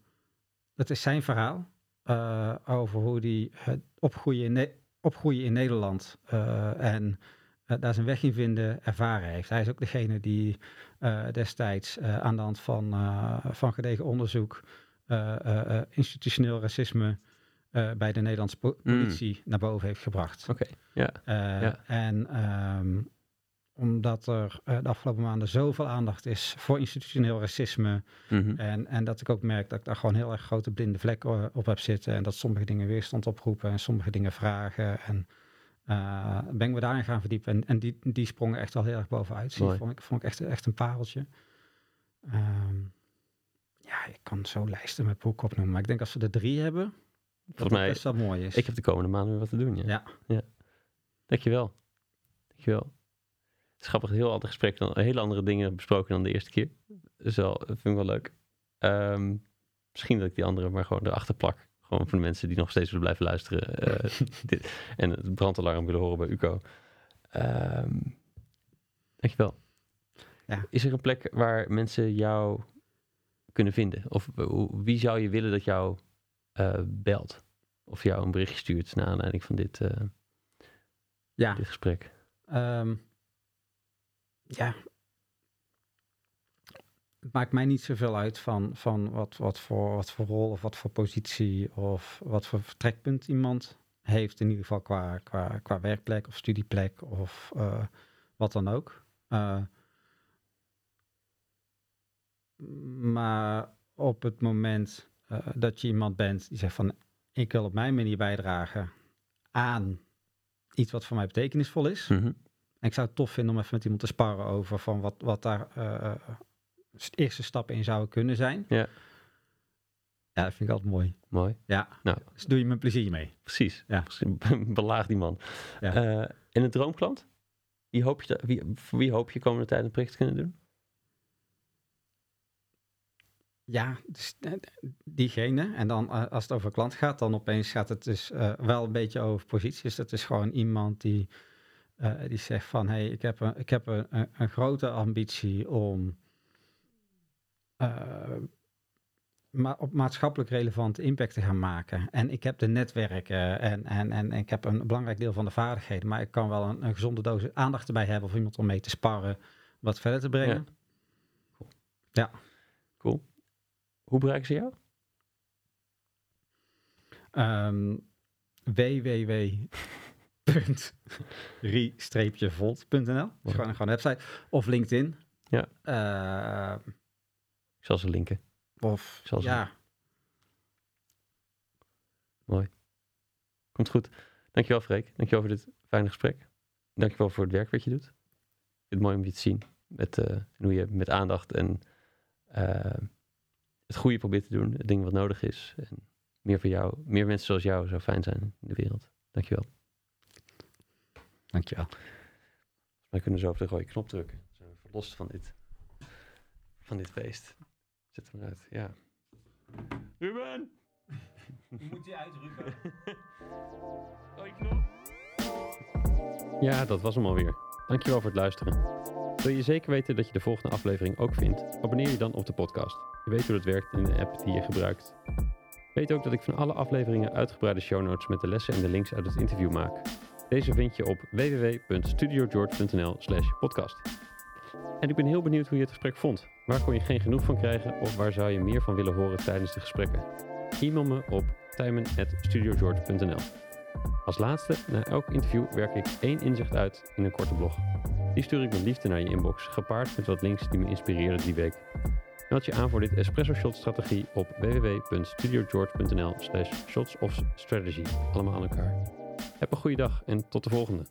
dat is zijn verhaal eh, over hoe hij opgroeien, in Ne- opgroeien in Nederland eh, en eh, daar zijn weg in vinden ervaren heeft. Hij is ook degene die destijds aan de hand van, van gedegen onderzoek, institutioneel racisme bij de Nederlandse po- Mm. politie naar boven heeft gebracht. Oké, ja. Ja. En ehm, omdat er eh, de afgelopen maanden zoveel aandacht is voor institutioneel racisme. Mhm. En, en dat ik ook merk dat ik daar gewoon heel erg grote blinde vlekken eh, op heb zitten. En dat sommige dingen weerstand oproepen en sommige dingen vragen. En eh, ben ik me daarin gaan verdiepen. En, en die, die sprongen echt wel heel erg bovenuit. Vond ik, vond ik echt, echt een pareltje. Ehm, ja, ik kan zo lijsten met boeken opnoemen. Maar ik denk als we er drie hebben, dat Volgens mij, best wel mooi is. ik heb de komende maanden weer wat te doen. Ja. Ja. ja. Dankjewel. Dankjewel. Het is grappig, heel andere gesprekken, dan, hele andere dingen besproken dan de eerste keer. Dus wel, dat vind ik wel leuk. Ehm, misschien dat ik die andere maar gewoon erachter plak. Gewoon voor de mensen die nog steeds willen blijven luisteren. eh, dit, en het brandalarm willen horen bij UCO. Ehm dankjewel. Ja. Is er een plek waar mensen jou kunnen vinden? Of wie zou je willen dat jou eh, belt? Of jou een berichtje stuurt naar aanleiding van dit, eh, ja, dit gesprek? Ehm, ja. Het maakt mij niet zoveel uit van, van wat, wat, voor, wat voor rol of wat voor positie of wat voor vertrekpunt iemand heeft. In ieder geval qua, qua, qua werkplek of studieplek of eh, wat dan ook. Eh, maar op het moment eh, dat je iemand bent die zegt van ik wil op mijn manier bijdragen aan iets wat voor mij betekenisvol is. Mhm. En ik zou het tof vinden om even met iemand te sparren over van wat, wat daar eh, s- eerste stappen in zouden kunnen zijn. Ja. Ja, dat vind ik altijd mooi. Mooi, Ja. Nou. Dus doe je me plezier mee. precies. Ja. Belaag die man. Ja. Eh, en een droomklant? Wie hoop je, te- wie, voor wie hoop je komende tijd een project te kunnen doen? Ja, dus eh, diegene. En dan eh, als het over klant gaat, dan opeens gaat het dus eh, wel een beetje over positie. Dus dat is gewoon iemand die, eh, die zegt van... hé, hey, ik heb, een, ik heb een, een, een grote ambitie om... ma op maatschappelijk relevante impact te gaan maken. En ik heb de netwerken en, en, en, en ik heb een belangrijk deel van de vaardigheden. Maar ik kan wel een, een gezonde dosis aandacht erbij hebben... of iemand om mee te sparren, wat verder te brengen. Cool. Hoe bereiken ze jou? Ehm www.re-volt.nl is gewoon, gewoon een website. Of LinkedIn. Ja. Eh, Ik zal ze linken. of ze- ja, Komt goed. Dankjewel Freek. Dankjewel voor dit fijne gesprek. Dankjewel voor het werk wat je doet. Het mooi om je te zien. Met, eh, hoe je met aandacht en eh, het goede probeert te doen. Het ding wat nodig is. En meer voor jou, meer mensen zoals jou zou fijn zijn in de wereld. Dankjewel. Dankjewel. Wij kunnen zo op de rode knop drukken. Dan zijn we verlost van dit, van dit feest. Zet hem uit, ja. Ruben! Moet je uit, Ruben. Rode knop. Ja, dat was hem alweer. Dankjewel voor het luisteren. Wil je zeker weten dat je de volgende aflevering ook vindt? Abonneer je dan op de podcast. Je weet hoe dat werkt in de app die je gebruikt. Weet ook dat ik van alle afleveringen uitgebreide show notes met de lessen en de links uit het interview maak. Deze vind je op www.studiogeorge.nl slash podcast. En ik ben heel benieuwd hoe je het gesprek vond. Waar kon je geen genoeg van krijgen of waar zou je meer van willen horen tijdens de gesprekken? E-mail me op tijmen.studiogeorge.nl Als laatste, na elk interview werk ik één inzicht uit in een korte blog. Die stuur ik met liefde naar je inbox, gepaard met wat links die me inspireerden die week. Meld je aan voor dit Espresso Shot strategie op www.studiogeorge.nl slash shots of strategy. Allemaal aan elkaar. Heb een goede dag en tot de volgende.